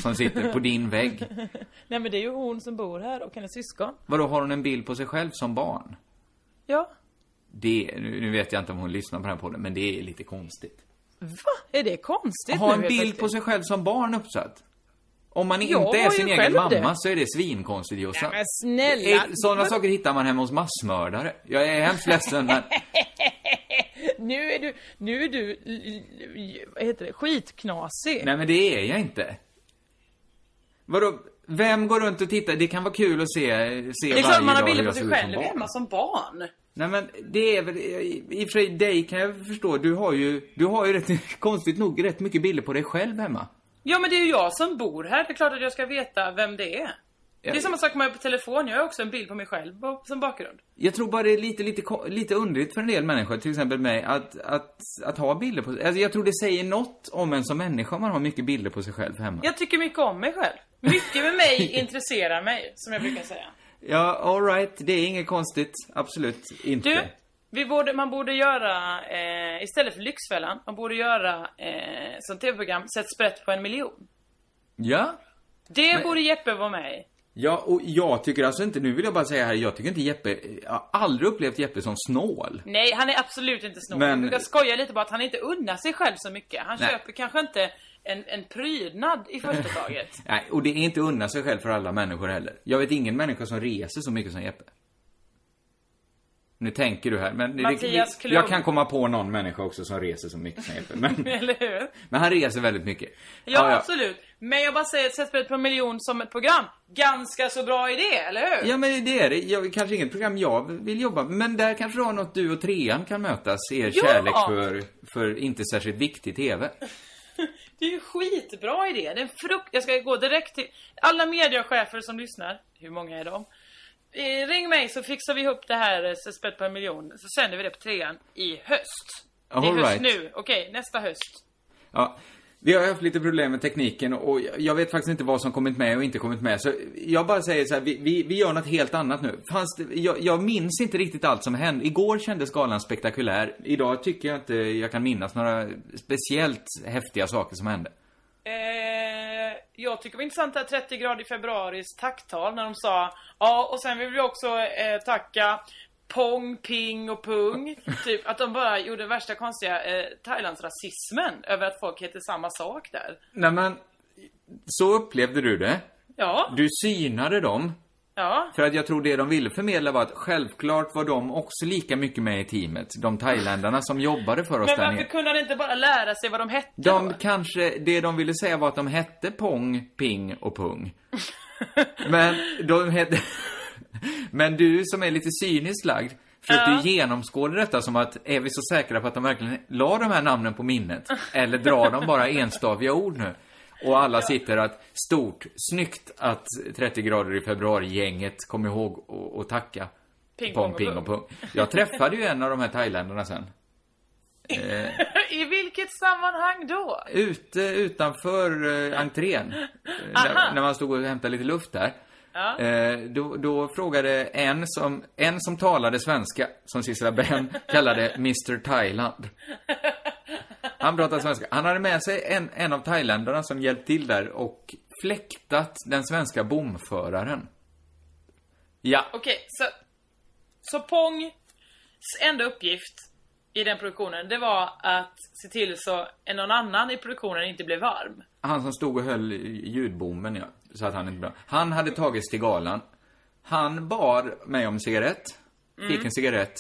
[SPEAKER 8] Som sitter på din vägg.
[SPEAKER 9] Nej men det är ju hon som bor här och hennes syskon.
[SPEAKER 8] Vadå, har hon en bild på sig själv som barn?
[SPEAKER 9] Ja.
[SPEAKER 8] Det, nu, nu vet jag inte om hon lyssnar på den här podden, men det är lite konstigt.
[SPEAKER 9] Va? Är det konstigt
[SPEAKER 8] Ha en bild på sig själv som barn uppsatt. Om man
[SPEAKER 9] Jag
[SPEAKER 8] inte är sin egen mamma
[SPEAKER 9] det.
[SPEAKER 8] så är det svinkonstigt Jossan.
[SPEAKER 9] Nej, men snälla.
[SPEAKER 8] Sådana
[SPEAKER 9] Men-
[SPEAKER 8] saker hittar man hemma hos massmördare. Jag är hemskt ledsen men...
[SPEAKER 9] Nu är du, nu är du, vad heter det, skitknasig.
[SPEAKER 8] Nej men det är jag inte. Vadå? Vem går runt och tittar? Det kan vara kul att se, se
[SPEAKER 9] det är klart man har bilder på sig själv hemma som barn.
[SPEAKER 8] Nej men det är väl, i i och för sig dig kan jag förstå, du har ju, du har ju rätt, konstigt nog rätt mycket bilder på dig själv hemma.
[SPEAKER 9] Ja men det är ju jag som bor här, det är klart att jag ska veta vem det är. Det är samma sak med på telefon, jag har också en bild på mig själv som bakgrund.
[SPEAKER 8] Jag tror bara det är lite, lite, lite underligt för en del människor, till exempel mig, att, att, att ha bilder på sig. Alltså jag tror det säger något om en som människa om man har mycket bilder på sig själv hemma.
[SPEAKER 9] Jag tycker mycket om mig själv. Mycket med mig intresserar mig, som jag brukar säga.
[SPEAKER 8] Ja, alright. Det är inget konstigt. Absolut inte.
[SPEAKER 9] Du, vi borde, man borde göra, eh, istället för Lyxfällan, man borde göra eh, som tv-program, Sätt sprätt på en miljon.
[SPEAKER 8] Ja.
[SPEAKER 9] Det borde Jeppe vara med i.
[SPEAKER 8] Ja, och jag tycker alltså inte, nu vill jag bara säga här, jag tycker inte Jeppe, jag har aldrig upplevt Jeppe som snål.
[SPEAKER 9] Nej, han är absolut inte snål.
[SPEAKER 8] Men-
[SPEAKER 9] Jag brukar skoja lite på att han inte unnar sig själv så mycket. Han
[SPEAKER 8] Nej.
[SPEAKER 9] köper kanske inte en, en prydnad i första taget.
[SPEAKER 8] Nej, och det är inte unna sig själv för alla människor heller. Jag vet ingen människa som reser så mycket som Jeppe. Nu tänker du här, men det-
[SPEAKER 9] Mattias Klum.
[SPEAKER 8] jag kan komma på någon människa också som reser så mycket som Jeppe, men,
[SPEAKER 9] Eller hur?
[SPEAKER 8] men han reser väldigt mycket.
[SPEAKER 9] Ja, absolut. Men jag bara säger att Sätt spelet på en miljon som ett program. Ganska så bra idé, eller hur?
[SPEAKER 8] Ja, men det är det. Jag, kanske inget program jag vill jobba med, men där kanske du har något du och trean kan mötas er
[SPEAKER 9] Ja!
[SPEAKER 8] kärlek för, för inte särskilt viktig TV.
[SPEAKER 9] Det är ju skitbra idé. Det är en frukt... Jag ska gå direkt till alla mediechefer som lyssnar. Hur många är de? Eh, ring mig så fixar vi ihop det här eh, så spett på en miljon. Så sänder vi det på trean i höst. det är
[SPEAKER 8] All
[SPEAKER 9] höst
[SPEAKER 8] right.
[SPEAKER 9] nu. Okej, nästa höst.
[SPEAKER 8] Ja, vi har haft lite problem med tekniken och jag- vet faktiskt inte vad som kommit med och inte kommit med. Så jag bara säger så här, vi, vi, vi gör något helt annat nu. Fanns det, jag, jag minns inte riktigt allt som hände. Igår kändes galan spektakulär. Idag tycker jag inte jag kan minnas några speciellt häftiga saker som hände.
[SPEAKER 9] Eh, jag tycker det var intressant det här 30 grader i februaris tacktal när de sa Ja, och sen vill vi också eh, tacka Pong, Ping och Pung. typ att de bara gjorde värsta konstiga eh, Thailandsrasismen över att folk heter samma sak där.
[SPEAKER 8] Nej men, så upplevde du det.
[SPEAKER 9] Ja,
[SPEAKER 8] Du synade dem.
[SPEAKER 9] ja.
[SPEAKER 8] För att jag tror det de ville förmedla var att självklart var de också lika mycket med i teamet. De thailändarna som jobbade för oss
[SPEAKER 9] Men
[SPEAKER 8] där
[SPEAKER 9] varför
[SPEAKER 8] nere.
[SPEAKER 9] kunde han inte bara lära sig vad de hette
[SPEAKER 8] De
[SPEAKER 9] då?
[SPEAKER 8] kanske, det de ville säga var att de hette Pong, Ping och Pung. Men de hette... Men du som är lite cyniskt lagd försökte
[SPEAKER 9] Ja.
[SPEAKER 8] genomskåda detta som att, är vi så säkra på att de verkligen la de här namnen på minnet? Eller drar de bara enstaviga ord nu? Och alla sitter att, stort, snyggt att 30 grader i februari-gänget kom ihåg och, och tacka.
[SPEAKER 9] Ping,
[SPEAKER 8] Pong, ping och pung. Jag träffade ju en av de här thailändarna sen.
[SPEAKER 9] I vilket sammanhang då?
[SPEAKER 8] Ute utanför eh, entrén.
[SPEAKER 9] Aha.
[SPEAKER 8] när, när man stod och hämtade lite luft där.
[SPEAKER 9] Ja.
[SPEAKER 8] Eh, då, då frågade en som, en som talade svenska, som Sissela Ben kallade Mr Thailand. Han pratade svenska. Han hade med sig en, en av thailändarna som hjälpt till där och fläktat den svenska bomföraren. Ja,
[SPEAKER 9] Okej, så... Så Pongs enda uppgift i den produktionen, det var att se till så någon annan i produktionen inte blev varm.
[SPEAKER 8] Han som stod och höll ljudbommen, ja. Så att han inte bra. Han hade tagits till galan. Han bad mig om cigarett. Fick en cigarett.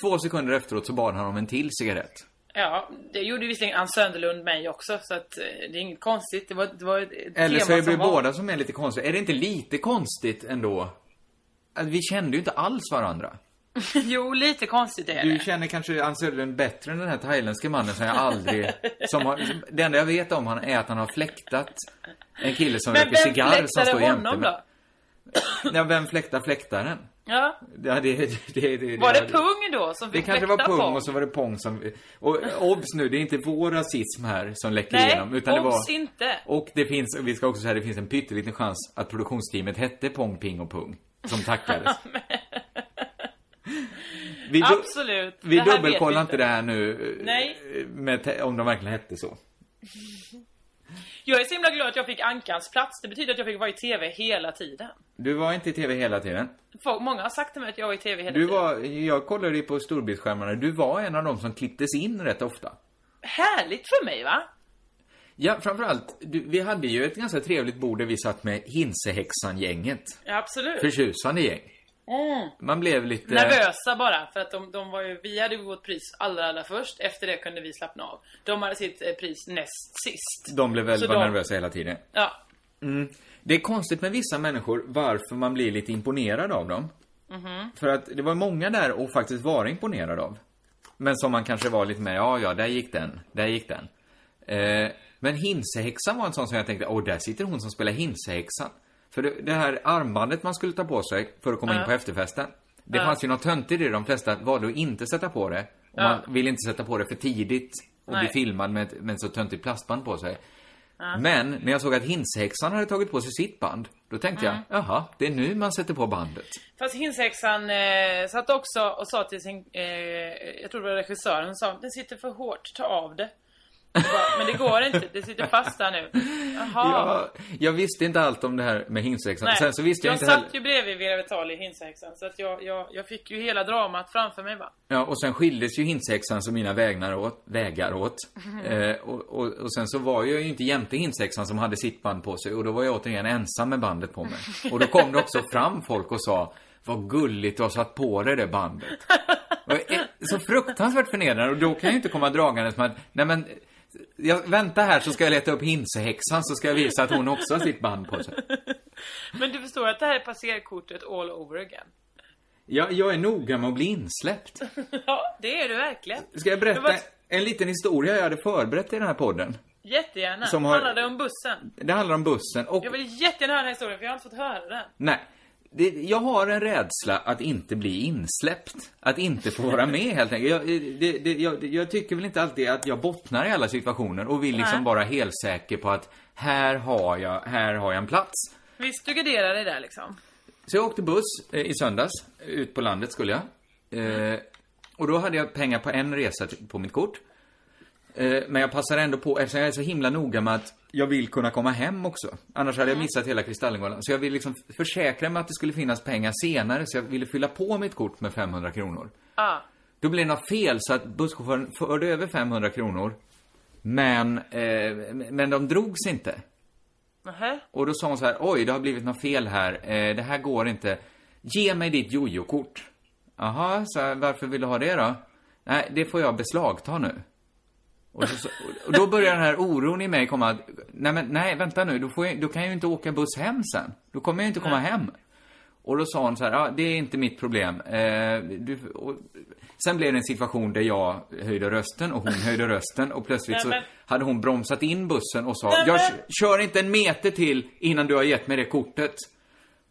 [SPEAKER 8] Två sekunder efteråt så bad han om en till cigarett.
[SPEAKER 9] Ja, det gjorde visserligen Ann Sönderlund mig också, så att eh, det är inget konstigt. Det var, det var ett ett
[SPEAKER 8] Eller så
[SPEAKER 9] tema
[SPEAKER 8] är
[SPEAKER 9] som var...
[SPEAKER 8] båda som är lite konstiga. Är det inte lite konstigt ändå? Att vi kände ju inte alls varandra.
[SPEAKER 9] jo, lite konstigt är
[SPEAKER 8] Du
[SPEAKER 9] det.
[SPEAKER 8] känner kanske Ann Söderlund bättre än den här thailändska mannen som jag aldrig... Som har, det enda jag vet om han är att han har fläktat en kille som
[SPEAKER 9] Men
[SPEAKER 8] röker
[SPEAKER 9] vem
[SPEAKER 8] cigarr som står jämte
[SPEAKER 9] honom
[SPEAKER 8] mig.
[SPEAKER 9] då?
[SPEAKER 8] Ja, vem fläktar fläktaren?
[SPEAKER 9] Ja.
[SPEAKER 8] Ja, det, det, det, det,
[SPEAKER 9] Var det
[SPEAKER 8] det-
[SPEAKER 9] Pung då som
[SPEAKER 8] Det
[SPEAKER 9] fick
[SPEAKER 8] kanske var Pung
[SPEAKER 9] Pong?
[SPEAKER 8] och så var det Pong som... Och obs nu, det är inte vår rasism här som läcker
[SPEAKER 9] Nej,
[SPEAKER 8] igenom. Utan det var...
[SPEAKER 9] obs inte.
[SPEAKER 8] Och det finns, vi ska också säga, det finns en pytteliten chans att produktionsteamet hette Pong, Ping och Pung. Som tackades. vi
[SPEAKER 9] Absolut.
[SPEAKER 8] Vi
[SPEAKER 9] Det
[SPEAKER 8] dubbelkollar inte det här nu. eh,
[SPEAKER 9] Nej.
[SPEAKER 8] Med, om de verkligen hette så.
[SPEAKER 9] Jag är så himla glad att jag fick Ankans plats. Det betyder att jag fick vara i TV hela tiden.
[SPEAKER 8] Du var inte i TV hela tiden.
[SPEAKER 9] Folk, många har sagt till mig att jag var i TV hela
[SPEAKER 8] Du
[SPEAKER 9] tiden.
[SPEAKER 8] var, jag kollade ju på storbildsskärmarna, du var en av dem som klipptes in rätt ofta.
[SPEAKER 9] Härligt för mig va?
[SPEAKER 8] Ja, framförallt, du, vi hade ju ett ganska trevligt bord där vi satt med Hinsehäxan-gänget.
[SPEAKER 9] Ja, absolut.
[SPEAKER 8] Förtjusande gäng.
[SPEAKER 9] Mm.
[SPEAKER 8] Man blev lite...
[SPEAKER 9] Nervösa bara, för att de, de var ju, vi hade vårt pris allra, allra först. Efter det kunde vi slappna av. De hade sitt eh, pris näst sist.
[SPEAKER 8] De blev väl
[SPEAKER 9] Så
[SPEAKER 8] var
[SPEAKER 9] de-
[SPEAKER 8] nervösa hela tiden.
[SPEAKER 9] Ja.
[SPEAKER 8] Mm. Det är konstigt med vissa människor varför man blir lite imponerad av dem.
[SPEAKER 9] Mhm.
[SPEAKER 8] För att det var många där och faktiskt vara imponerad av. Men som man kanske var lite med, ja, ja, där gick den, där gick den. Eh, men Hinsehäxan var en sån som jag tänkte, åh, där sitter hon som spelar Hinsehäxan. För det, det här armbandet man skulle ta på sig för att komma in
[SPEAKER 9] Ja.
[SPEAKER 8] på efterfesten. Det
[SPEAKER 9] Ja.
[SPEAKER 8] fanns ju något töntigt i det, de flesta valde att inte sätta på det. Och
[SPEAKER 9] Ja.
[SPEAKER 8] man ville inte sätta på det för tidigt och bli
[SPEAKER 9] Nej.
[SPEAKER 8] filmad med, ett- med ett så töntigt plastband på sig.
[SPEAKER 9] Ja.
[SPEAKER 8] Men när jag såg att Hinshäxan hade tagit på sig sitt band, då tänkte
[SPEAKER 9] Mm.
[SPEAKER 8] jag, jaha, det är nu man sätter på bandet.
[SPEAKER 9] Fast Hinshäxan eh, satt också och sa till sin, eh, jag tror det var regissören, sa den sitter för hårt, ta av det. Jag Men det går inte, det sitter fast där nu. Jaha.
[SPEAKER 8] Ja, jag visste inte allt om det här med Hinshäxan.
[SPEAKER 9] Nej,
[SPEAKER 8] Sen så visste jag,
[SPEAKER 9] jag
[SPEAKER 8] inte
[SPEAKER 9] satt
[SPEAKER 8] heller...
[SPEAKER 9] ju bredvid Vera Vitali, Hinshäxan, så att jag, jag, jag fick ju hela dramat framför mig va.
[SPEAKER 8] Ja, och sen skildes ju Hinshäxan som mina vägnar åt, vägar åt. Eh, och, och, och sen så var jag ju inte jämte Hinshäxan som hade sitt band på sig och då var jag återigen ensam med bandet på mig. Och då kom det också fram folk och sa vad gulligt du har satt på dig det bandet. Är så fruktansvärt förnedrande och då kan jag ju inte komma dragandes med att, nej men, jag, vänta här så ska jag leta upp hinsehäxan så ska jag visa att hon också har sitt band på sig.
[SPEAKER 9] Men du förstår att det här är passerkortet all over again.
[SPEAKER 8] Jag, jag är noga med att bli insläppt.
[SPEAKER 9] Ja, det är du verkligen.
[SPEAKER 8] Ska jag berätta
[SPEAKER 9] var-
[SPEAKER 8] en liten historia jag hade förberett i den här podden?
[SPEAKER 9] Jättegärna.
[SPEAKER 8] Som har-
[SPEAKER 9] Handlar det om bussen?
[SPEAKER 8] Det handlar om bussen och
[SPEAKER 9] Jag vill jättegärna höra den här historien för jag har inte fått höra den.
[SPEAKER 8] Nej. Det, jag har en rädsla att inte bli insläppt. Att inte få vara med helt enkelt. Jag, det, det, jag, jag tycker väl inte alltid att jag bottnar i alla situationer och vill liksom
[SPEAKER 9] Nej.
[SPEAKER 8] vara helt säker på att här har jag, här har jag en plats.
[SPEAKER 9] Visst, du garderar dig där liksom.
[SPEAKER 8] Så jag åkte buss eh, i söndags. Ut på landet skulle jag. Eh, och då hade jag pengar på en resa på mitt kort. Eh, men jag passar ändå på, eftersom jag är så himla noga med att jag vill kunna komma hem också. Annars hade jag missat hela Kristallengalan. Så jag vill liksom försäkra mig att det skulle finnas pengar senare, så jag ville fylla på mitt kort med 500 kronor.
[SPEAKER 9] Ja.
[SPEAKER 8] Då blev det något fel, så att busschauffören förde över 500 kronor. Men, eh, men de drogs inte.
[SPEAKER 9] Nähä.
[SPEAKER 8] Och då sa hon så här, oj, det har blivit något fel här. Eh, det här går inte. Ge mig ditt jojo-kort. Jaha, så här, varför vill du ha det då? Nej, det får jag beslagta nu. Och, så, och då börjar den här oron i mig komma att, nej men nej, vänta nu, då, får jag, då kan jag ju inte åka buss hem sen. Då kommer jag inte komma hem. Och då sa hon så här, ja, det är inte mitt problem. Eh, du, och, sen blev det en situation där jag höjde rösten och hon höjde rösten och plötsligt så
[SPEAKER 9] Nej,
[SPEAKER 8] hade hon bromsat in bussen och sa,
[SPEAKER 9] Nej,
[SPEAKER 8] jag kör inte en meter till innan du har gett mig det kortet.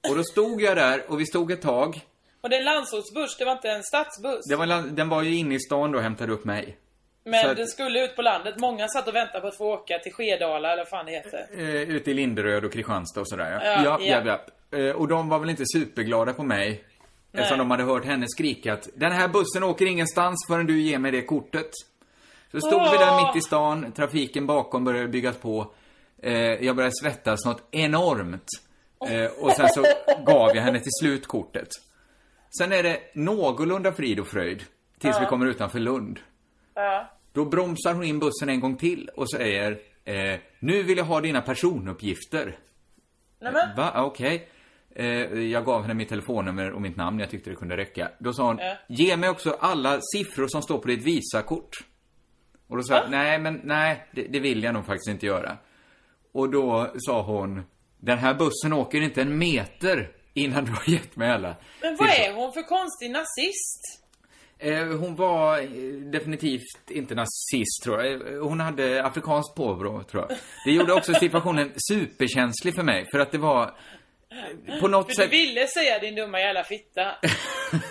[SPEAKER 8] Och då stod jag där och vi stod ett tag.
[SPEAKER 9] Och det är en landsortsbuss, det var inte en stadsbuss.
[SPEAKER 8] Det var, den var ju inne i stan då och hämtade upp mig.
[SPEAKER 9] Men
[SPEAKER 8] att-
[SPEAKER 9] den skulle ut på landet. Många satt och väntade på att få åka till Skedala eller vad fan det heter.
[SPEAKER 8] Eh, ute i Linderöd och Kristianstad och sådär
[SPEAKER 9] Ja,
[SPEAKER 8] ja.
[SPEAKER 9] ja.
[SPEAKER 8] ja, ja. Eh, och de var väl inte superglada på mig. Eftersom de hade hört henne skrika att den här bussen åker ingenstans förrän du ger mig det kortet. Så stod vi där mitt i stan, trafiken bakom började byggas på. Eh, jag började svettas något enormt. Eh, och sen så gav jag henne till slut kortet. Sen är det någorlunda frid och fröjd. Tills vi kommer utanför Lund.
[SPEAKER 9] Ja.
[SPEAKER 8] Då bromsar hon in bussen en gång till och säger eh, Nu vill jag ha dina personuppgifter.
[SPEAKER 9] Nämen.
[SPEAKER 8] Va? Ah, Okej. Eh, jag gav henne mitt telefonnummer och mitt namn, jag tyckte det kunde räcka. Då sa hon,
[SPEAKER 9] Ja.
[SPEAKER 8] ge mig också alla siffror som står på ditt Visakort. Och då sa jag, nej men nej, det, det vill jag nog faktiskt inte göra. Och då sa hon, den här bussen åker inte en meter innan du har gett mig alla.
[SPEAKER 9] Men vad
[SPEAKER 8] siffror."
[SPEAKER 9] är hon för konstig nazist?
[SPEAKER 8] Eh, hon var eh, definitivt inte nazist, tror jag. Eh, Hon hade afrikanskt påbrå, tror jag. Det gjorde också situationen superkänslig för mig, för att det var... På något
[SPEAKER 9] För du
[SPEAKER 8] sätt...
[SPEAKER 9] ville säga din dumma jävla fitta.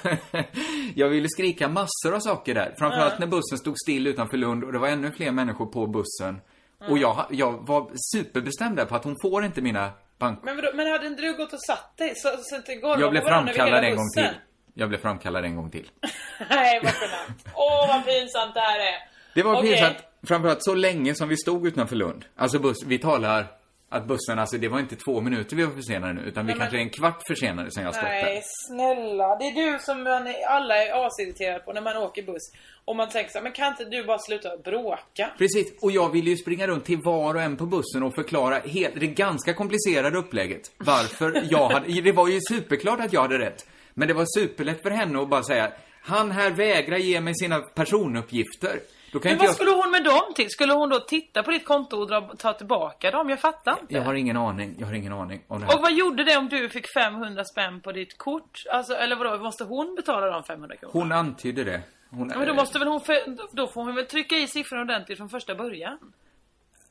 [SPEAKER 8] jag ville skrika massor av saker där. Framförallt när bussen stod still utanför Lund och det var ännu fler människor på bussen. Och jag, jag var superbestämd där på att hon får inte mina bank...
[SPEAKER 9] Men, vadå, men hade inte du gått och satt dig? Så, så det går
[SPEAKER 8] Jag blev framkallad en gång till. Jag blev framkallad en gång till.
[SPEAKER 9] Nej, vad genant. Åh, vad pinsamt det här är.
[SPEAKER 8] Det var
[SPEAKER 9] Okej.
[SPEAKER 8] pinsamt, framförallt så länge som vi stod utanför Lund. Alltså buss, vi talar att bussen, alltså det var inte två minuter vi var försenade nu, utan vi
[SPEAKER 9] Nej,
[SPEAKER 8] kanske är en kvart försenade sen jag stått
[SPEAKER 9] Nej,
[SPEAKER 8] där.
[SPEAKER 9] snälla. Det är du som man alla är asirriterade på när man åker buss. Och man tänker så här, men kan inte du bara sluta bråka?
[SPEAKER 8] Precis, och jag ville ju springa runt till var och en på bussen och förklara helt, det ganska komplicerade upplägget. Varför jag hade, det var ju superklart att jag hade rätt. Men det var superlätt för henne att bara säga, han här vägrar ge mig sina personuppgifter. Då kan
[SPEAKER 9] Men
[SPEAKER 8] inte
[SPEAKER 9] vad
[SPEAKER 8] jag...
[SPEAKER 9] skulle hon med dem till? Skulle hon då titta på ditt konto och dra, ta tillbaka dem? Jag fattar inte.
[SPEAKER 8] Jag har ingen aning, jag har ingen aning om det här.
[SPEAKER 9] Och vad gjorde det om du fick 500 spänn på ditt kort? Alltså, eller vadå, måste hon betala de 500 kronorna?
[SPEAKER 8] Hon antydde det. Hon,
[SPEAKER 9] Men då måste väl hon, för, då får hon väl trycka i siffrorna ordentligt från första början?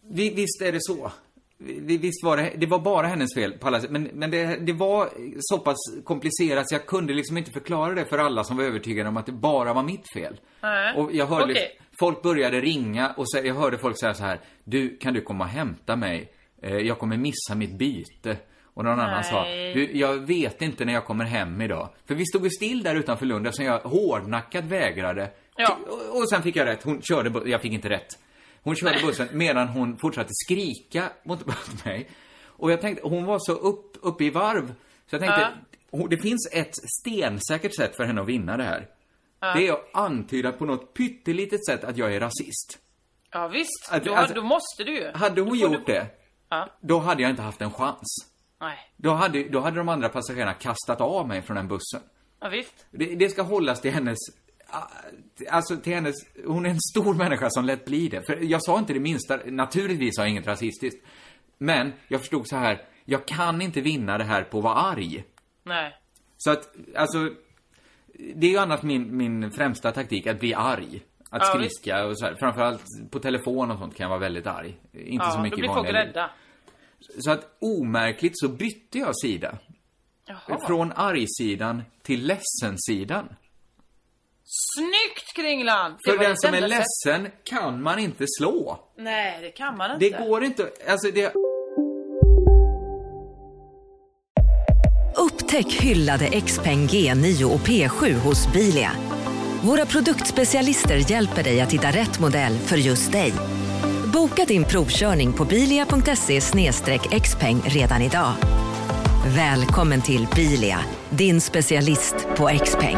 [SPEAKER 8] Vi, visst är det så. Vi, visst var det, det var bara hennes fel på alla sätt. Men, men det, det var så pass komplicerat så jag kunde liksom inte förklara det för alla som var övertygade om att det bara var mitt fel.
[SPEAKER 9] Nej.
[SPEAKER 8] Och jag hörde,
[SPEAKER 9] Okej.
[SPEAKER 8] folk började ringa och så, jag hörde folk säga så här, du, kan du komma och hämta mig? Eh, jag kommer missa mitt byte. Och någon annan sa,
[SPEAKER 9] Nej.
[SPEAKER 8] du, jag vet inte när jag kommer hem idag. För vi stod ju still där utanför Lund eftersom jag hårdnackat vägrade.
[SPEAKER 9] Ja.
[SPEAKER 8] Och, och sen fick jag rätt, hon körde, jag fick inte rätt. Hon körde bussen medan hon fortsatte skrika mot, mig. Och jag tänkte, hon var så upp, uppe i varv. Så jag tänkte, hon, det finns ett stensäkert sätt för henne att vinna det här. Det är att antyda på något pyttelitet sätt att jag är rasist.
[SPEAKER 9] Ja visst,
[SPEAKER 8] Att-
[SPEAKER 9] då,
[SPEAKER 8] alltså-
[SPEAKER 9] då måste du ju.
[SPEAKER 8] Hade hon gjort
[SPEAKER 9] du-
[SPEAKER 8] det,
[SPEAKER 9] Ja.
[SPEAKER 8] då hade jag inte haft en chans.
[SPEAKER 9] Nej.
[SPEAKER 8] Då hade, då hade de andra passagerarna kastat av mig från den bussen.
[SPEAKER 9] Ja, visst.
[SPEAKER 8] Det, det ska hållas till hennes, alltså till hennes, hon är en stor människa som lätt blir det. För jag sa inte det minsta, naturligtvis sa jag inget rasistiskt. Men jag förstod så här, jag kan inte vinna det här på att vara arg.
[SPEAKER 9] Nej.
[SPEAKER 8] Så att, alltså, det är ju annars min, min främsta taktik, att bli arg. Att
[SPEAKER 9] Ja,
[SPEAKER 8] skrika och så här. Framförallt på telefon och sånt kan jag vara väldigt arg. Inte
[SPEAKER 9] ja,
[SPEAKER 8] så mycket
[SPEAKER 9] då blir
[SPEAKER 8] i
[SPEAKER 9] folk
[SPEAKER 8] vanliga
[SPEAKER 9] rädda.
[SPEAKER 8] Så att omärkligt så bytte jag sida.
[SPEAKER 9] Jaha.
[SPEAKER 8] Från arg-sidan till ledsen-sidan.
[SPEAKER 9] Snyggt Kringland! Det
[SPEAKER 8] För den som är
[SPEAKER 9] enda sätt.
[SPEAKER 8] ledsen kan man inte slå.
[SPEAKER 9] Nej, det kan man inte.
[SPEAKER 8] Det går inte, alltså det...
[SPEAKER 10] Upptäck hyllade XPeng G9 och P7 hos Bilia. Våra produktspecialister hjälper dig att hitta rätt modell för just dig. Boka din provkörning på bilia.se xpeng redan idag. Välkommen till Bilia, din specialist på XPeng.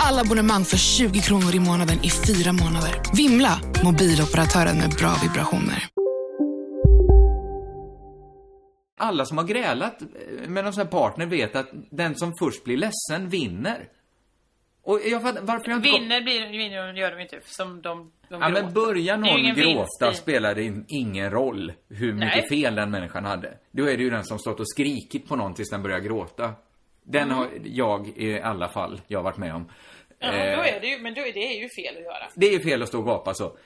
[SPEAKER 11] Alla abonnemang för 20 kronor i månaden i fyra månader. Vimla! Mobiloperatören med bra vibrationer.
[SPEAKER 8] Alla som har grälat med någon sån här partner vet att den som först blir ledsen vinner. Och jag fattar, varför jag inte
[SPEAKER 9] Vinner blir vinner gör de inte, som de, de
[SPEAKER 8] Ja,
[SPEAKER 9] gråter.
[SPEAKER 8] men börjar någon
[SPEAKER 9] vinst
[SPEAKER 8] gråta
[SPEAKER 9] i-
[SPEAKER 8] spelar det in- ingen roll hur mycket
[SPEAKER 9] Nej.
[SPEAKER 8] fel den människan hade. Då är det ju den som stått och skrikit på någon tills den börjar gråta. Den
[SPEAKER 9] Mm.
[SPEAKER 8] har jag i alla fall, jag har varit med om.
[SPEAKER 9] Ja,
[SPEAKER 8] Eh,
[SPEAKER 9] då är det ju, men då är det ju fel att göra.
[SPEAKER 8] det är ju fel att stå och gapa så.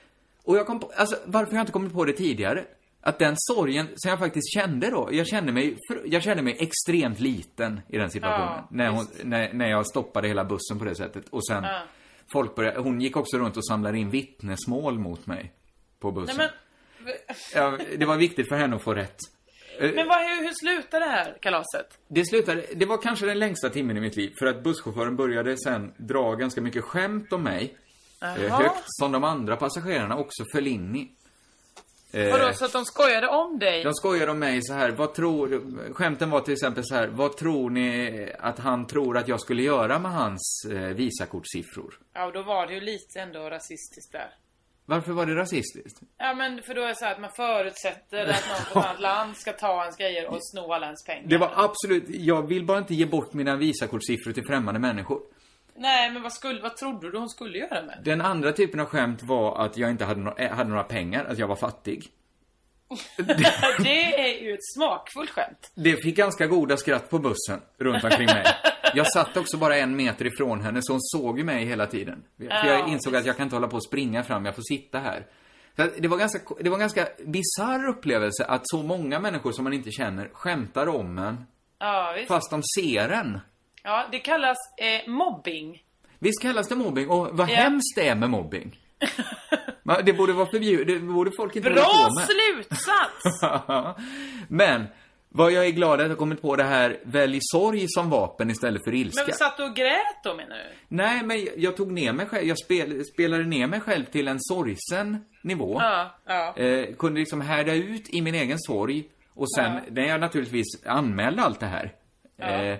[SPEAKER 8] Och jag kom på, alltså varför har jag inte kommit på det tidigare? Att den sorgen som jag faktiskt kände då, jag kände mig, jag kände mig extremt liten i den situationen.
[SPEAKER 9] Ja,
[SPEAKER 8] när, hon, när, när jag stoppade hela bussen på det sättet. Och sen,
[SPEAKER 9] Ja.
[SPEAKER 8] folk började, hon gick också runt och samlade in vittnesmål mot mig. På bussen.
[SPEAKER 9] Nej, men,
[SPEAKER 8] Ja, det var viktigt för henne att få rätt. Eh,
[SPEAKER 9] men vad, hur, hur slutar det här kalaset?
[SPEAKER 8] Det slutade, det var kanske den längsta timmen i mitt liv. För att busschauffören började sen dra ganska mycket skämt om mig. Eh,
[SPEAKER 9] Jaha.
[SPEAKER 8] högt, som de andra passagerarna också föll in i. Eh,
[SPEAKER 9] Vadå, så att de skojade om dig?
[SPEAKER 8] De skojar om mig så här, vad tror... Skämten var till exempel så här, vad tror ni att han tror att jag skulle göra med hans eh, Visakortssiffror?
[SPEAKER 9] Ja, och då var det ju lite ändå rasistiskt där.
[SPEAKER 8] Varför var det rasistiskt?
[SPEAKER 9] Ja, men för då är det så här att man förutsätter att någon från ett annat land ska ta ens grejer och sno alla ens pengar.
[SPEAKER 8] Det var absolut, jag vill bara inte ge bort mina Visakortssiffror till främmande människor.
[SPEAKER 9] Nej, men vad, skulle, vad trodde du hon skulle göra med
[SPEAKER 8] Den andra typen av skämt var att jag inte hade, no eh, hade några pengar, att jag var fattig.
[SPEAKER 9] Det är ju ett smakfullt skämt.
[SPEAKER 8] Det fick ganska goda skratt på bussen runt omkring mig. Jag satt också bara en meter ifrån henne, så hon såg ju mig hela tiden. För jag
[SPEAKER 9] Ja,
[SPEAKER 8] insåg att jag kan inte hålla på och springa fram, jag får sitta här. Så det var ganska, det var en ganska bisarr upplevelse att så många människor som man inte känner skämtar om en,
[SPEAKER 9] Ja, visst.
[SPEAKER 8] fast de ser en.
[SPEAKER 9] Ja, det kallas eh, mobbing.
[SPEAKER 8] Visst kallas det mobbing? Och vad
[SPEAKER 9] Ja.
[SPEAKER 8] hemskt det är med mobbing. Det borde vara förbjudet, det borde folk inte hålla
[SPEAKER 9] Bra
[SPEAKER 8] på med.
[SPEAKER 9] slutsats!
[SPEAKER 8] Men, vad jag är glad att jag kommit på det här, välj sorg som vapen istället för ilska.
[SPEAKER 9] Men satt du och grät då menar du?
[SPEAKER 8] Nej, men jag tog ner mig själv, jag spel, spelade ner mig själv till en sorgsen nivå.
[SPEAKER 9] Ja, ja.
[SPEAKER 8] Eh, kunde liksom härda ut i min egen sorg. Och sen,
[SPEAKER 9] Ja.
[SPEAKER 8] när jag naturligtvis anmälde allt det här. Eh,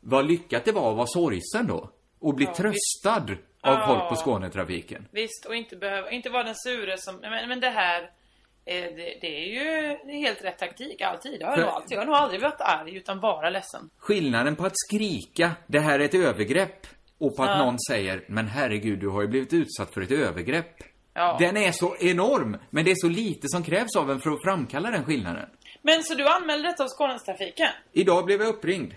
[SPEAKER 8] vad lyckat det var att vara sorgsen då. Och bli tröstad
[SPEAKER 9] visst.
[SPEAKER 8] av folk på Skånetrafiken.
[SPEAKER 9] Visst, och inte behöva, inte vara den sure som, men, men det här, det, det är ju helt rätt taktik alltid. Det har jag
[SPEAKER 8] För-
[SPEAKER 9] nog alltid. Jag har nog aldrig varit arg utan bara ledsen.
[SPEAKER 8] Skillnaden på att skrika, det här är ett övergrepp, och på att
[SPEAKER 9] Ja.
[SPEAKER 8] någon säger, men herregud, du har ju blivit utsatt för ett övergrepp.
[SPEAKER 9] Ja.
[SPEAKER 8] Den är så enorm, men det är så lite som krävs av en för att framkalla den skillnaden.
[SPEAKER 9] Men så du anmälde detta hos Skånetrafiken?
[SPEAKER 8] Idag blev jag uppringd.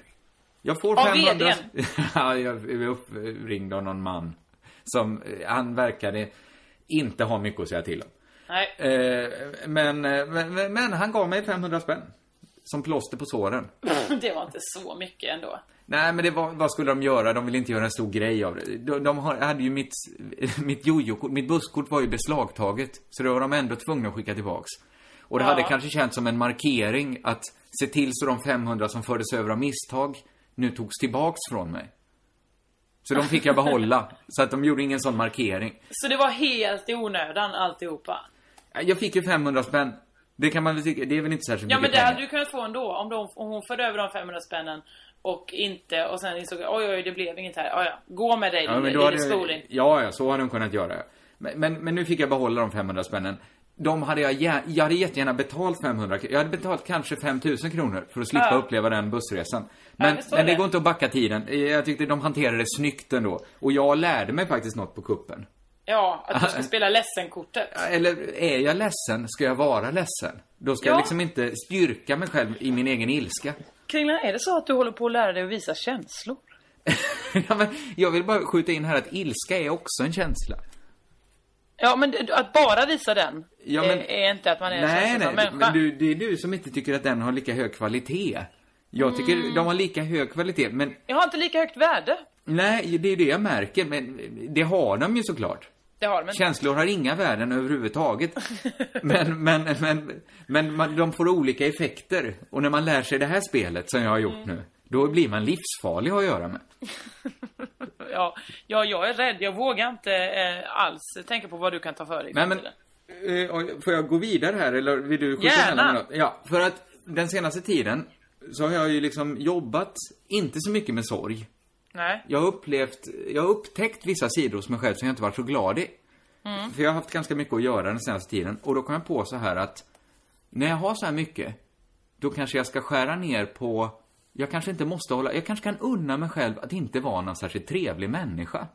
[SPEAKER 8] Jag får
[SPEAKER 9] Av
[SPEAKER 8] 500...
[SPEAKER 9] VD:n?
[SPEAKER 8] ja, jag blev uppringd av någon man. Som, eh, han verkade inte ha mycket att säga till om.
[SPEAKER 9] Nej.
[SPEAKER 8] Eh, men, eh, men, men- men han gav mig 500 spänn. Som plåster på såren.
[SPEAKER 9] det var inte så mycket ändå.
[SPEAKER 8] Nej, men det var, vad skulle de göra? De ville inte göra en stor grej av det. De, de hade ju mitt, mitt jojo-kort, mitt busskort var ju beslagtaget. Så då var de ändå tvungna att skicka tillbaks. Och det
[SPEAKER 9] Ja.
[SPEAKER 8] hade kanske känts som en markering att se till så de 500 som fördes över av misstag nu togs tillbaks från mig. Så de fick jag behålla. så att de gjorde ingen sån markering.
[SPEAKER 9] Så det var helt i onödan alltihopa?
[SPEAKER 8] Jag fick ju 500 spänn. Det kan man väl tycka, det är väl inte särskilt
[SPEAKER 9] Ja men
[SPEAKER 8] mycket
[SPEAKER 9] det
[SPEAKER 8] pengar.
[SPEAKER 9] hade du kunnat få ändå om, de, om hon förde över de 500 spännen och inte och sen insåg oj oj det blev inget här. Ja, ja. Gå med dig
[SPEAKER 8] Ja,
[SPEAKER 9] din
[SPEAKER 8] men då
[SPEAKER 9] lille
[SPEAKER 8] hade,
[SPEAKER 9] skoling.
[SPEAKER 8] ja, ja, så hade de kunnat göra. Men, men, men nu fick jag behålla de 500 spännen. De hade jag, jag hade jättegärna betalt 500 kr- Jag hade betalt kanske 5000 kronor för att slippa
[SPEAKER 9] Ja.
[SPEAKER 8] uppleva den bussresan. Men,
[SPEAKER 9] förstår
[SPEAKER 8] men det
[SPEAKER 9] det.
[SPEAKER 8] går inte att backa tiden. Jag tyckte de hanterade det snyggt ändå. Och jag lärde mig faktiskt något på kuppen.
[SPEAKER 9] Ja, att du ska spela ledsen-kortet.
[SPEAKER 8] Eller är jag ledsen, ska jag vara ledsen? Då ska
[SPEAKER 9] Ja.
[SPEAKER 8] jag liksom inte styrka mig själv i min egen ilska.
[SPEAKER 9] Kringlan, är det så att du håller på att lära dig att visa känslor?
[SPEAKER 8] ja, men jag vill bara skjuta in här att ilska är också en känsla.
[SPEAKER 9] Ja, men att bara visa den
[SPEAKER 8] Ja, men-
[SPEAKER 9] är, är inte att man är en
[SPEAKER 8] Nej,
[SPEAKER 9] känslosam
[SPEAKER 8] nej,
[SPEAKER 9] människa.
[SPEAKER 8] men du, det är du som inte tycker att den har lika hög kvalitet. Jag tycker
[SPEAKER 9] Mm.
[SPEAKER 8] de har lika hög kvalitet, men
[SPEAKER 9] Jag har inte lika högt värde.
[SPEAKER 8] nej, det är det jag märker, men det har de ju såklart.
[SPEAKER 9] Det har de.
[SPEAKER 8] Känslor har inga värden överhuvudtaget. Men, men, men, men man, de får olika effekter. Och när man lär sig det här spelet som jag har gjort
[SPEAKER 9] Mm.
[SPEAKER 8] nu, då blir man livsfarlig att göra med.
[SPEAKER 9] Ja, ja, jag är rädd. Jag vågar inte eh, alls tänka på vad du kan ta för dig.
[SPEAKER 8] Nej, men, eh, får jag gå vidare här eller vill du skjuta
[SPEAKER 9] Gärna.
[SPEAKER 8] Ja, för att den senaste tiden så har jag ju liksom jobbat, inte så mycket med sorg.
[SPEAKER 9] Nej.
[SPEAKER 8] Jag har upplevt, jag har upptäckt vissa sidor hos mig själv som jag inte varit så glad i.
[SPEAKER 9] Mm.
[SPEAKER 8] För jag har haft ganska mycket att göra den senaste tiden. Och då kom jag på så här att när jag har så här mycket, då kanske jag ska skära ner på, jag kanske inte måste hålla, jag kanske kan unna mig själv att inte vara någon särskilt trevlig människa.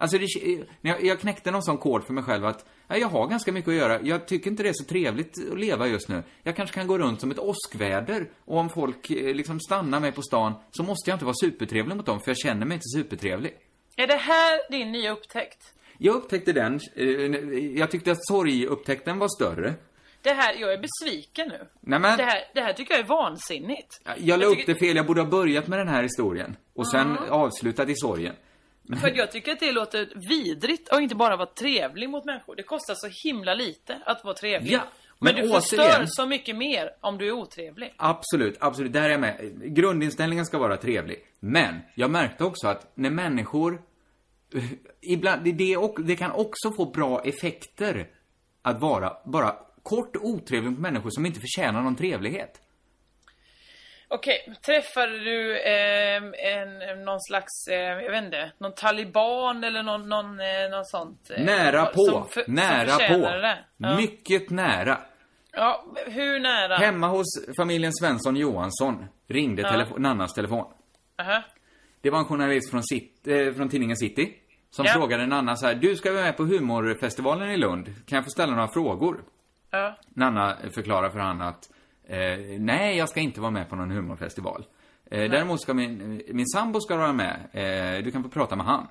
[SPEAKER 8] Alltså, det, när jag, jag knäckte någon sån kod för mig själv att ja, jag har ganska mycket att göra. Jag tycker inte det är så trevligt att leva just nu. Jag kanske kan gå runt som ett åskväder och om folk eh, liksom stannar mig på stan så måste jag inte vara supertrevlig mot dem för jag känner mig inte supertrevlig.
[SPEAKER 9] Är det här din nya upptäckt?
[SPEAKER 8] Jag upptäckte den, eh, jag tyckte att sorgupptäckten var större.
[SPEAKER 9] Det här, jag är besviken nu.
[SPEAKER 8] Nej, men-
[SPEAKER 9] Det, här, det här tycker jag är vansinnigt.
[SPEAKER 8] Jag la upp
[SPEAKER 9] tycker-
[SPEAKER 8] det fel, jag borde ha börjat med den här historien och sen avslutat i sorgen.
[SPEAKER 9] För jag tycker att det låter vidrigt och inte bara vara trevlig mot människor. Det kostar så himla lite att vara trevlig.
[SPEAKER 8] Ja,
[SPEAKER 9] men,
[SPEAKER 8] men
[SPEAKER 9] du förstör
[SPEAKER 8] återigen-
[SPEAKER 9] så mycket mer om du är otrevlig.
[SPEAKER 8] Absolut, absolut. Där är jag med. Grundinställningen ska vara trevlig. Men, jag märkte också att när människor... eh, Ibland, det, det, det kan också få bra effekter att vara bara kort otrevlig mot människor som inte förtjänar någon trevlighet.
[SPEAKER 9] Okej, träffade du ehm, en, någon slags, eh, jag vet inte, någon taliban eller någon, någon, eh, någon sånt? eh,
[SPEAKER 8] nära på.
[SPEAKER 9] som för- som
[SPEAKER 8] nära
[SPEAKER 9] förtjänade
[SPEAKER 8] på.
[SPEAKER 9] Ja.
[SPEAKER 8] Mycket nära.
[SPEAKER 9] ja, hur nära?
[SPEAKER 8] Hemma hos familjen Svensson Johansson ringde
[SPEAKER 9] Ja.
[SPEAKER 8] Nannas telefon.
[SPEAKER 9] Aha.
[SPEAKER 8] Det var en journalist från, Cit- eh, från tidningen City som
[SPEAKER 9] Ja.
[SPEAKER 8] frågade Nanna så här, du ska vara med på humorfestivalen i Lund, kan jag få ställa några frågor?
[SPEAKER 9] Ja.
[SPEAKER 8] Nanna förklarar för han att eh, nej, jag ska inte vara med på någon humorfestival. Eh, däremot ska min, min sambo ska vara med, eh, du kan få prata med han.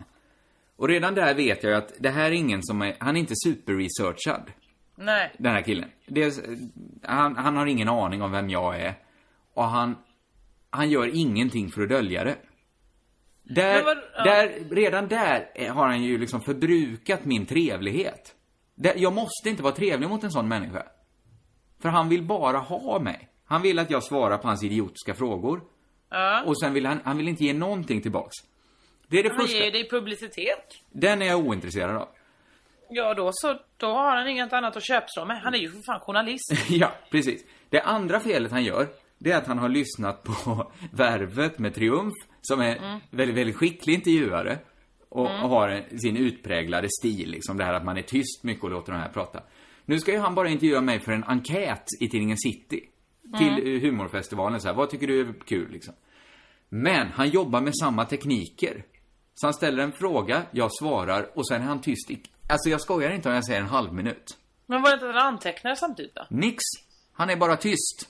[SPEAKER 8] Och redan där vet jag ju att det här är ingen som är, han är inte superresearchad,
[SPEAKER 9] Nej.
[SPEAKER 8] den här killen. Är, han, han har ingen aning om vem jag är. Och han, han gör ingenting för att dölja det. Där,
[SPEAKER 9] vad- ja.
[SPEAKER 8] där, redan där har han ju liksom förbrukat min trevlighet. Jag måste inte vara trevlig mot en sån människa. För han vill bara ha mig. Han vill att jag svarar på hans idiotiska frågor.
[SPEAKER 9] Ja.
[SPEAKER 8] Och sen vill han, han vill inte ge någonting tillbaks. Det är det
[SPEAKER 9] Han
[SPEAKER 8] första.
[SPEAKER 9] ger dig publicitet.
[SPEAKER 8] Den är jag ointresserad av.
[SPEAKER 9] Ja, då så. Då har han inget annat att köpslå med. Han är ju för fan journalist.
[SPEAKER 8] ja, precis. Det andra felet han gör, det är att han har lyssnat på Värvet med Triumf, som är
[SPEAKER 9] Mm.
[SPEAKER 8] väldigt, väldigt skicklig intervjuare. Och,
[SPEAKER 9] Mm.
[SPEAKER 8] och har en, sin utpräglade stil, liksom det här att man är tyst mycket och låter de här prata. Nu ska ju han bara intervjua mig för en enkät i tidningen City. Till
[SPEAKER 9] Mm.
[SPEAKER 8] humorfestivalen så här, vad tycker du är kul liksom? Men han jobbar med samma tekniker. Så han ställer en fråga, jag svarar och sen är han tyst i, alltså jag skojar inte om jag säger en halv minut.
[SPEAKER 9] Men var det inte att han antecknade samtidigt då?
[SPEAKER 8] Nix. Han är bara tyst.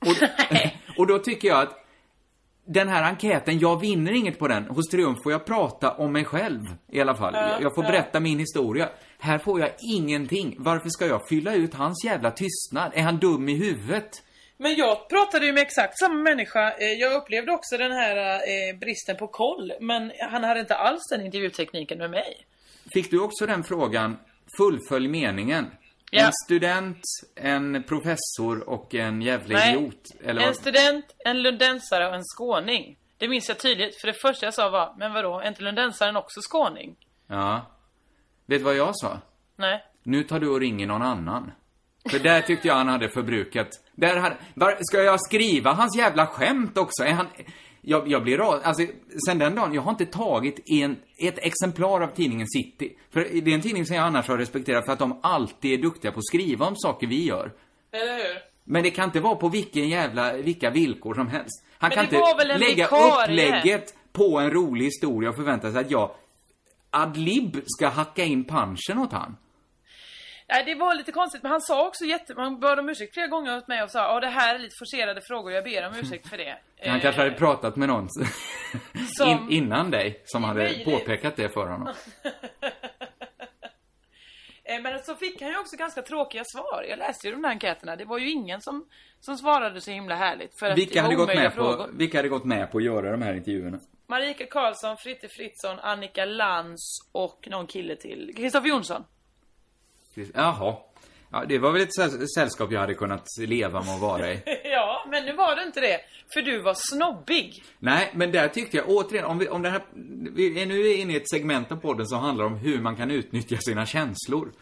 [SPEAKER 8] Och, och då tycker jag att den här enkäten, jag vinner inget på den. Hos Triumf får jag prata om mig själv i alla fall.
[SPEAKER 9] Ja,
[SPEAKER 8] jag får
[SPEAKER 9] ja.
[SPEAKER 8] berätta min historia. Här får jag ingenting. Varför ska jag fylla ut hans jävla tystnad? Är han dum i huvudet?
[SPEAKER 9] Men jag pratade ju med exakt samma människa. Eh, Jag upplevde också den här eh, bristen på koll. Men han hade inte alls den intervjutekniken med mig.
[SPEAKER 8] Fick du också den frågan, fullfölj meningen?
[SPEAKER 9] Ja.
[SPEAKER 8] En student, en professor och en jävla
[SPEAKER 9] Nej,
[SPEAKER 8] idiot. Eller
[SPEAKER 9] en
[SPEAKER 8] vad?
[SPEAKER 9] student, en lundensare och en skåning. Det minns jag tydligt, för det första jag sa var, men vadå, är inte lundensaren också skåning?
[SPEAKER 8] Ja. Vet du vad jag sa?
[SPEAKER 9] Nej.
[SPEAKER 8] Nu tar du och ringer någon annan. För där tyckte jag han hade förbrukat. Där hade, var, ska jag skriva hans jävla skämt också? Är han... Jag, jag blir rad, alltså sen den dagen, jag har inte tagit en, ett exemplar av tidningen City. För det är en tidning som jag annars har respekterat för att de alltid är duktiga på att skriva om saker vi gör.
[SPEAKER 9] Eller hur?
[SPEAKER 8] Men det kan inte vara på vilken jävla, vilka villkor som helst. Han
[SPEAKER 9] Men
[SPEAKER 8] kan inte lägga
[SPEAKER 9] vikarie?
[SPEAKER 8] upplägget på en rolig historia och förvänta sig att jag ad lib ska hacka in punchen åt han.
[SPEAKER 9] Nej, det var lite konstigt, men han sa också jätte... Man bad om ursäkt flera gånger åt mig och sa ja det här är lite forcerade frågor, jag ber om ursäkt för det.
[SPEAKER 8] Han
[SPEAKER 9] Eh,
[SPEAKER 8] kanske hade pratat med någon
[SPEAKER 9] Som-
[SPEAKER 8] in, innan dig som hade
[SPEAKER 9] möjligt.
[SPEAKER 8] påpekat det för honom.
[SPEAKER 9] Eh, Men så fick han ju också ganska tråkiga svar. Jag läste ju de där enkäterna. Det var ju ingen som, som svarade så himla härligt. För att
[SPEAKER 8] Vilka hade, gått med på, vilka hade gått med på att göra de här intervjuerna?
[SPEAKER 9] Marika Karlsson, Fritte Fritzson, Annika Lantz och någon kille till. Kristoffer Jonsson.
[SPEAKER 8] Jaha. Ja, det var väl ett säll- sällskap jag hade kunnat leva med att vara i.
[SPEAKER 9] ja, men nu var det inte det. För du var snobbig.
[SPEAKER 8] Nej, men där tyckte jag återigen, om, vi, om det här, vi är nu inne i ett segment av podden som handlar om hur man kan utnyttja sina känslor.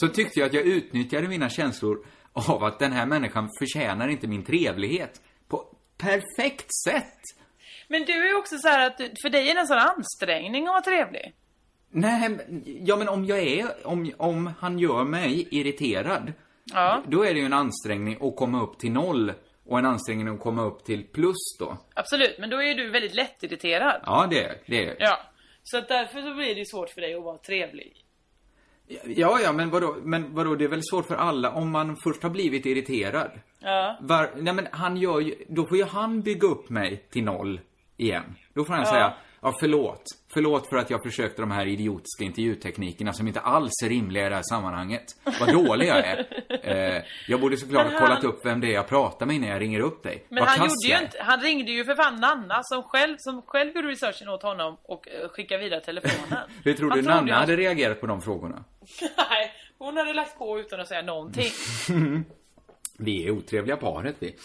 [SPEAKER 8] Så tyckte jag att jag utnyttjade mina känslor av att den här människan förtjänar inte min trevlighet. På perfekt sätt.
[SPEAKER 9] Men du är också så här att för dig är det en sån ansträngning att vara trevlig.
[SPEAKER 8] Nej, ja men om jag är, om, om han gör mig irriterad.
[SPEAKER 9] Ja.
[SPEAKER 8] Då är det ju en ansträngning att komma upp till noll. Och en ansträngning att komma upp till plus då.
[SPEAKER 9] Absolut, men då är du väldigt lättirriterad.
[SPEAKER 8] Ja, det är det. Är.
[SPEAKER 9] Ja. Så att därför så blir det ju svårt för dig att vara trevlig.
[SPEAKER 8] Ja, ja, men vadå, men vadå, det är väl svårt för alla om man först har blivit irriterad.
[SPEAKER 9] Ja.
[SPEAKER 8] Var, nej men han gör ju, då får ju han bygga upp mig till noll igen. Då får han
[SPEAKER 9] Ja.
[SPEAKER 8] säga, ja förlåt. Förlåt för att jag försökte de här idiotiska intervjuteknikerna som inte alls är rimliga i det här sammanhanget. Vad dålig jag är. Eh, jag borde såklart
[SPEAKER 9] Men
[SPEAKER 8] ha
[SPEAKER 9] han-
[SPEAKER 8] kollat upp vem det är jag pratar med innan jag ringer upp dig.
[SPEAKER 9] Men
[SPEAKER 8] Vad
[SPEAKER 9] han gjorde ju
[SPEAKER 8] jag
[SPEAKER 9] inte, han ringde ju för fan Nanna som själv, som själv gjorde researchen åt honom och uh, skickade vidare telefonen.
[SPEAKER 8] Hur tror
[SPEAKER 9] Han
[SPEAKER 8] du Nanna
[SPEAKER 9] ju-
[SPEAKER 8] hade reagerat på de frågorna?
[SPEAKER 9] Nej, hon hade lagt på utan att säga någonting.
[SPEAKER 8] vi är otrevliga paret vi.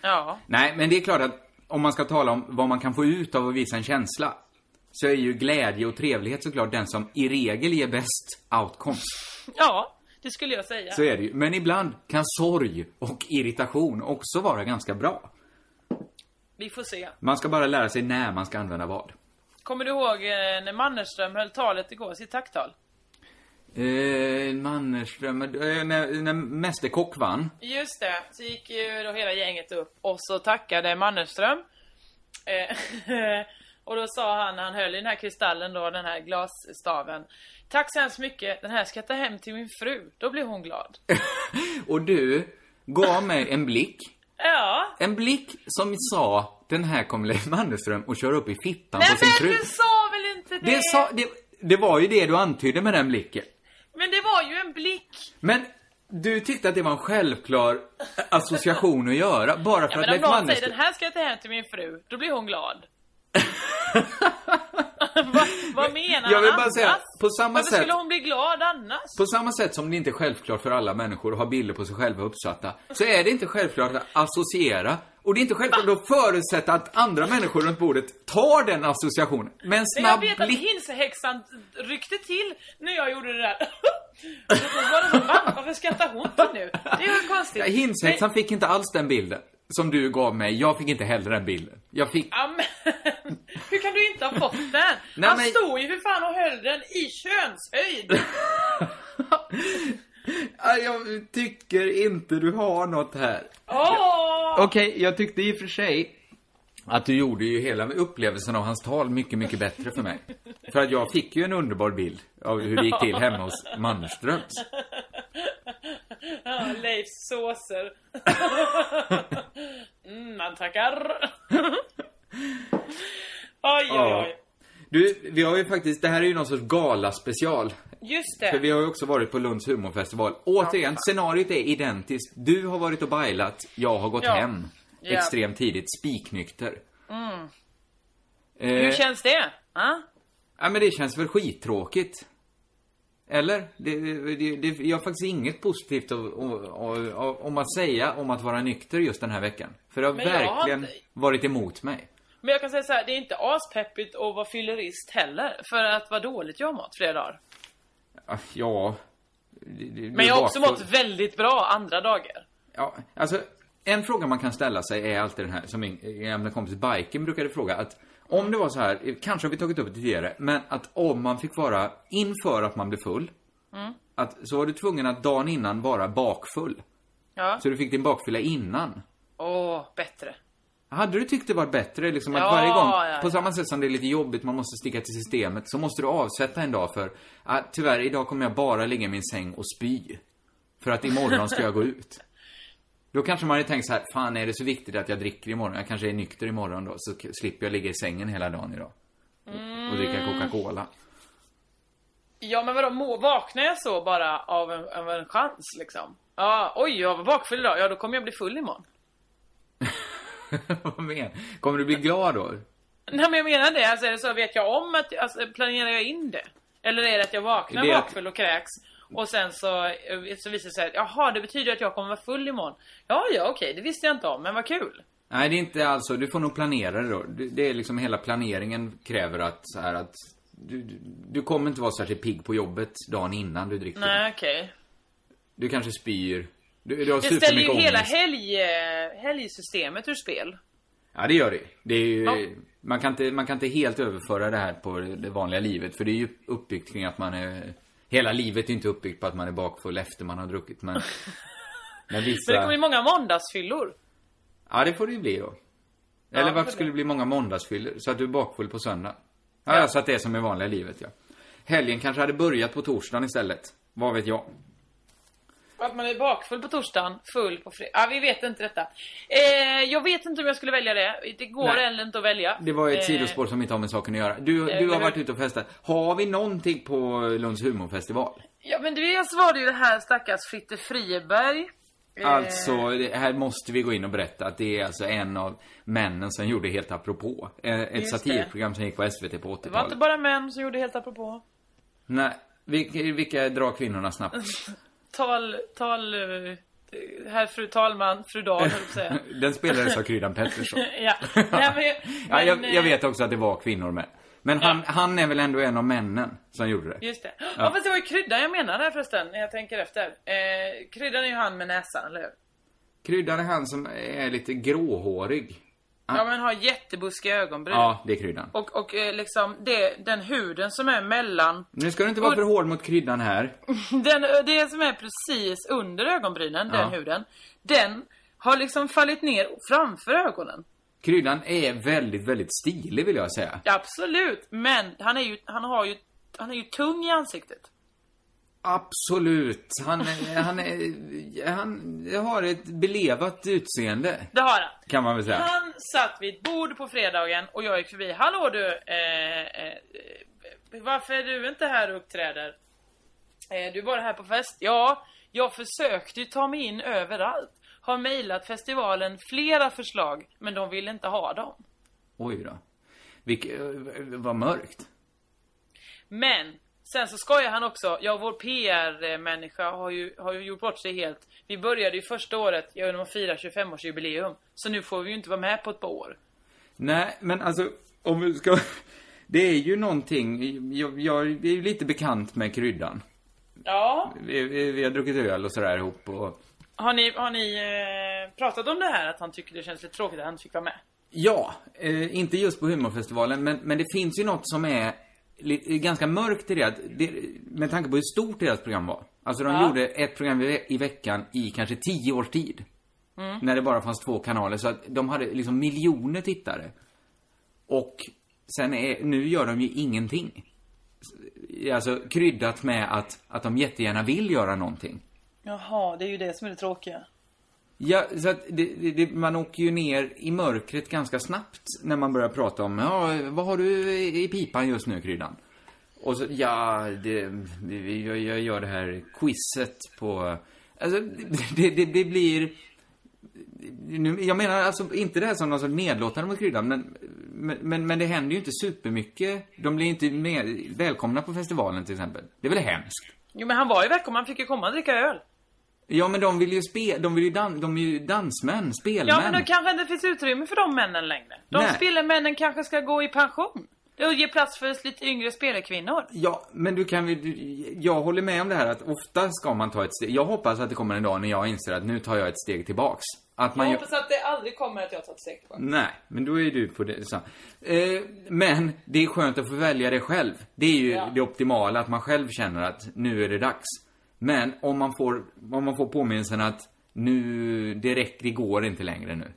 [SPEAKER 9] Ja.
[SPEAKER 8] Nej, men det är klart att om man ska tala om vad man kan få ut av att visa en känsla så är ju glädje och trevlighet såklart den som i regel ger bäst outcomes.
[SPEAKER 9] Ja, det skulle jag säga.
[SPEAKER 8] Så är det ju. Men ibland kan sorg och irritation också vara ganska bra.
[SPEAKER 9] Vi får se.
[SPEAKER 8] Man ska bara lära sig när man ska använda vad.
[SPEAKER 9] Kommer du ihåg eh, när Mannerström höll talet igår, sitt tacktal?
[SPEAKER 8] Eh, Mannerström, eh, när, när Mästerkock vann.
[SPEAKER 9] Just det, så gick ju då hela gänget upp och så tackade Mannerström. Eh, och då sa han, när han höll i den här kristallen då, den här glasstaven. Tack så hemskt mycket, den här ska jag ta hem till min fru. Då blir hon glad.
[SPEAKER 8] Och du gav mig en blick.
[SPEAKER 9] Ja.
[SPEAKER 8] En blick som sa, den här kommer Leif Mannerström och köra upp i fittan
[SPEAKER 9] Nej
[SPEAKER 8] på sin
[SPEAKER 9] men
[SPEAKER 8] fru.
[SPEAKER 9] du sa väl inte det?
[SPEAKER 8] Det, sa, det, det var ju det du antydde med den blicken.
[SPEAKER 9] Men det var ju en blick.
[SPEAKER 8] Men du tyckte att det var en självklar association att göra, bara för
[SPEAKER 9] Ja,
[SPEAKER 8] att
[SPEAKER 9] men om
[SPEAKER 8] Leif
[SPEAKER 9] någon säger
[SPEAKER 8] Mannerström...
[SPEAKER 9] den här ska jag ta hem till min fru, då blir hon glad. vad, vad menar
[SPEAKER 8] Jag vill
[SPEAKER 9] han
[SPEAKER 8] bara säga, på samma
[SPEAKER 9] Varför
[SPEAKER 8] sätt-
[SPEAKER 9] skulle hon bli glad annars?
[SPEAKER 8] På samma sätt som det inte är självklart för alla människor att ha bilder på sig själva uppsatta, så är det inte självklart att associera. Och det är inte självklart att förutsätta att andra människor runt bordet tar den associationen. Med en
[SPEAKER 9] Men jag
[SPEAKER 8] snabb
[SPEAKER 9] vet att
[SPEAKER 8] blick.
[SPEAKER 9] hinsehäxan ryckte till när jag gjorde det där. Var det så, "Va? Varför skrattar hon till nu? Det är ju konstigt.
[SPEAKER 8] Ja, Hinshäxan fick inte alls den bilden som du gav mig. Jag fick inte heller den bilden. Jag fick...
[SPEAKER 9] Ja, men, hur kan du inte ha fått den?
[SPEAKER 8] Nej,
[SPEAKER 9] Han
[SPEAKER 8] men-
[SPEAKER 9] stod ju för fan och höll den i könshöjd.
[SPEAKER 8] Ja, Jag tycker inte du har något här.
[SPEAKER 9] Åh!
[SPEAKER 8] Okej, jag tyckte i och för sig att du gjorde ju hela upplevelsen av hans tal mycket, mycket bättre för mig. För att jag fick ju en underbar bild av hur det gick till hemma hos Mannerströms.
[SPEAKER 9] Ja, Leifs såser. Mm, man tackar. Oj, oj, oj.
[SPEAKER 8] Du, vi har ju faktiskt, det här är ju någon sorts gala-special.
[SPEAKER 9] Just
[SPEAKER 8] För
[SPEAKER 9] det.
[SPEAKER 8] vi har ju också varit på Lunds humorfestival. Återigen, scenariot är identiskt. Du har varit och bailat, jag har gått
[SPEAKER 9] Ja.
[SPEAKER 8] hem.
[SPEAKER 9] Ja.
[SPEAKER 8] Extremt tidigt, spiknykter.
[SPEAKER 9] Mm.
[SPEAKER 8] Eh,
[SPEAKER 9] Hur känns det? Ah?
[SPEAKER 8] Ja men det känns väl skittråkigt. Eller? Det, det, det, jag har faktiskt inget positivt om att säga om att vara nykter just den här veckan. För det har
[SPEAKER 9] har
[SPEAKER 8] verkligen
[SPEAKER 9] inte-
[SPEAKER 8] varit emot mig.
[SPEAKER 9] Men jag kan säga så här, det är inte aspeppigt att vara fyllerist heller. För att vad dåligt jag har mått flera dagar.
[SPEAKER 8] Ah, Ja... det- det-
[SPEAKER 9] Men jag har också mått väldigt bra andra dagar.
[SPEAKER 8] Ja, alltså en fråga man kan ställa sig är alltid den här, som min gamla kompis Biken brukade fråga, att om det var så här, kanske har vi tagit upp det tidigare, men att om man fick vara inför att man blev full,
[SPEAKER 9] Mm.
[SPEAKER 8] att så var du tvungen att dagen innan vara bakfull.
[SPEAKER 9] Ja.
[SPEAKER 8] Så du fick din bakfylla innan.
[SPEAKER 9] Åh, bättre.
[SPEAKER 8] Hade du tyckt det var bättre, liksom att
[SPEAKER 9] Ja,
[SPEAKER 8] varje gång,
[SPEAKER 9] ja,
[SPEAKER 8] på
[SPEAKER 9] ja.
[SPEAKER 8] samma sätt som det är lite jobbigt, man måste sticka till systemet, så måste du avsätta en dag för, att tyvärr, idag kommer jag bara ligga i min säng och spy. För att imorgon ska jag gå ut. Då kanske man hade tänkt så här, fan är det så viktigt att jag dricker imorgon? Jag kanske är nykter imorgon då, så slipper jag ligga i sängen hela dagen idag. Och dricka
[SPEAKER 9] Mm.
[SPEAKER 8] Coca-Cola.
[SPEAKER 9] Ja men vadå, må, vaknar jag så bara av en, av en chans liksom? Ja, oj jag var bakfull idag, ja då kommer jag bli full imorgon.
[SPEAKER 8] Vad menar Kommer du bli glad då?
[SPEAKER 9] Nej men jag menar det, alltså så, vet jag om att, alltså, planerar jag in det? Eller är det att jag vaknar
[SPEAKER 8] Det
[SPEAKER 9] bakfull och kräks och sen så, eh, så visar det sig att jaha det betyder att jag kommer vara full imorgon. Ja ja okej, det visste jag inte om, men vad kul.
[SPEAKER 8] Nej, det är inte alls. Du får nog planera det då. Det är liksom hela planeringen kräver att så här att du, du, du kommer inte vara särskilt pigg på jobbet dagen innan du dricker.
[SPEAKER 9] Nej okej.
[SPEAKER 8] Du kanske spyr. Du, du har
[SPEAKER 9] Det ställer ju
[SPEAKER 8] supermycket
[SPEAKER 9] hela
[SPEAKER 8] ångest.
[SPEAKER 9] helg, eh, helgsystemet ur spel.
[SPEAKER 8] Ja, det gör det. Det är ju,
[SPEAKER 9] Ja.
[SPEAKER 8] man, kan inte, man kan inte helt överföra det här på det vanliga livet. För det är ju uppbyggt kring att man är... Hela livet är inte uppbyggt på att man är bakfull efter man har druckit. Men, men vissa...
[SPEAKER 9] Men det kommer ju många måndagsfyllor.
[SPEAKER 8] Ja, det får det ju bli då. Eller
[SPEAKER 9] det
[SPEAKER 8] varför skulle det bli många måndagsfyllor? Så att du är bakfull på söndag? Ja,
[SPEAKER 9] Ja.
[SPEAKER 8] ja. så att det är som i vanliga livet, ja. Helgen kanske hade börjat på torsdagen istället. Vad vet jag?
[SPEAKER 9] Att man är bakfull på torsdagen, full på fredag. Ja, vi vet inte detta. Eh, jag vet inte om jag skulle välja det. Det går
[SPEAKER 8] Nej.
[SPEAKER 9] inte att välja.
[SPEAKER 8] Det var ett
[SPEAKER 9] Eh,
[SPEAKER 8] sidospår som inte har med saken att göra. Du,
[SPEAKER 9] Eh,
[SPEAKER 8] du har varit ute och festat. Har vi någonting på Lunds humorfestival?
[SPEAKER 9] Ja, men dels var det ju det här stackars Fritte Frieberg. Eh,
[SPEAKER 8] Alltså, det, här måste vi gå in och berätta att det är alltså en av männen som gjorde Helt apropå. Eh, Ett satirprogram som gick på SVT på
[SPEAKER 9] Det var inte
[SPEAKER 8] 80-talet.
[SPEAKER 9] bara män som gjorde helt apropå.
[SPEAKER 8] Nej, vilka, vilka drar kvinnorna snabbt?
[SPEAKER 9] Tal, tal, eh, herr fru talman, fru Dahl, säga.
[SPEAKER 8] Den spelades av Kryddan Pettersson.
[SPEAKER 9] ja. Nej, men,
[SPEAKER 8] Ja, jag, jag
[SPEAKER 9] eh,
[SPEAKER 8] vet också att det var kvinnor med. Men han, han är väl ändå en av männen som gjorde det?
[SPEAKER 9] Just det. Ja.
[SPEAKER 8] Ja.
[SPEAKER 9] fast det var ju kryddan jag menade förresten, när jag tänker efter. Eh, kryddan är ju han med näsan, eller hur?
[SPEAKER 8] Kryddan är han som är lite gråhårig.
[SPEAKER 9] Ja, men har jättebuskiga ögonbryn.
[SPEAKER 8] Ja, det är Kryddan.
[SPEAKER 9] Och, och eh, liksom det, den huden som är mellan
[SPEAKER 8] Nu ska du inte vara för hård mot Kryddan här.
[SPEAKER 9] den, det som är precis under ögonbrynen, den
[SPEAKER 8] Ja.
[SPEAKER 9] huden Den har liksom fallit ner framför ögonen
[SPEAKER 8] Kryddan är väldigt, väldigt stilig vill jag säga.
[SPEAKER 9] Absolut, men han är ju, han har ju, han är ju tung i ansiktet
[SPEAKER 8] Absolut. Han, han, är, han har ett belevat utseende.
[SPEAKER 9] Det har han
[SPEAKER 8] Kan man väl säga.
[SPEAKER 9] Han satt vid ett bord på fredagen och jag gick förbi. Hallå du! Eh, eh, varför är du inte här och uppträder? Eh, du bara här på fest? Ja, jag försökte ju ta mig in överallt. Har mejlat festivalen flera förslag, men de vill inte ha dem.
[SPEAKER 8] Oj då. Vilk, eh, vad mörkt.
[SPEAKER 9] Men sen så skojar han också. Ja, vår PR-människa har ju, har ju gjort bort sig helt. Vi började ju första året genom att fira 25-årsjubileum. Så nu får vi ju inte vara med på ett par år.
[SPEAKER 8] Nej, men alltså, om vi ska... Det är ju någonting, jag, jag är ju lite bekant med kryddan.
[SPEAKER 9] Ja,
[SPEAKER 8] Vi, vi, vi har druckit öl och sådär ihop och...
[SPEAKER 9] Har ni, har ni eh, pratat om det här att han tycker det känns lite tråkigt att han inte fick vara med?
[SPEAKER 8] Ja, eh, inte just på humorfestivalen, men, men det finns ju något som är ganska mörkt i det, att det. Med tanke på hur stort deras program var. Alltså de
[SPEAKER 9] Ja.
[SPEAKER 8] gjorde ett program i, ve- i veckan i kanske tio års tid.
[SPEAKER 9] Mm.
[SPEAKER 8] När det bara fanns två kanaler, så att de hade liksom miljoner tittare. Och sen är, nu gör de ju ingenting. Alltså kryddat med att, att de jättegärna vill göra någonting.
[SPEAKER 9] Jaha, det är ju det som är det tråkiga.
[SPEAKER 8] Ja, så att det, det, det, man åker ju ner i mörkret ganska snabbt när man börjar prata om, ja, vad har du i pipan just nu, Kryddan? Och så, ja, det, jag, jag gör det här quizet på, alltså, det, det, det blir, nu, jag menar alltså inte det här som någon sorts nedlåtande mot Kryddan, men men, men, men det händer ju inte supermycket. De blir inte med, välkomna på festivalen till exempel. Det är väl hemskt?
[SPEAKER 9] Jo men han var ju välkommen, han fick ju komma och dricka öl.
[SPEAKER 8] Ja, men de vill ju spela, de vill ju dan, de är ju dansmän, spelmän.
[SPEAKER 9] Ja men då kanske inte finns utrymme för de männen längre. De
[SPEAKER 8] Nej.
[SPEAKER 9] spelmännen kanske ska gå i pension. Och ge plats för lite yngre spelarkvinnor.
[SPEAKER 8] Ja, men du kan du- jag håller med om det här att ofta ska man ta ett steg. Jag hoppas att det kommer en dag när jag inser att nu tar jag ett steg tillbaks. Att man
[SPEAKER 9] Jag hoppas att det aldrig kommer att jag tar ett steg tillbaka.
[SPEAKER 8] Nej, men då är du på det så. Eh, men det är skönt att få välja det själv. Det är ju
[SPEAKER 9] Ja.
[SPEAKER 8] det optimala, att man själv känner att nu är det dags. Men om man får, om man får påminnelsen att nu, det räcker, det går inte längre nu.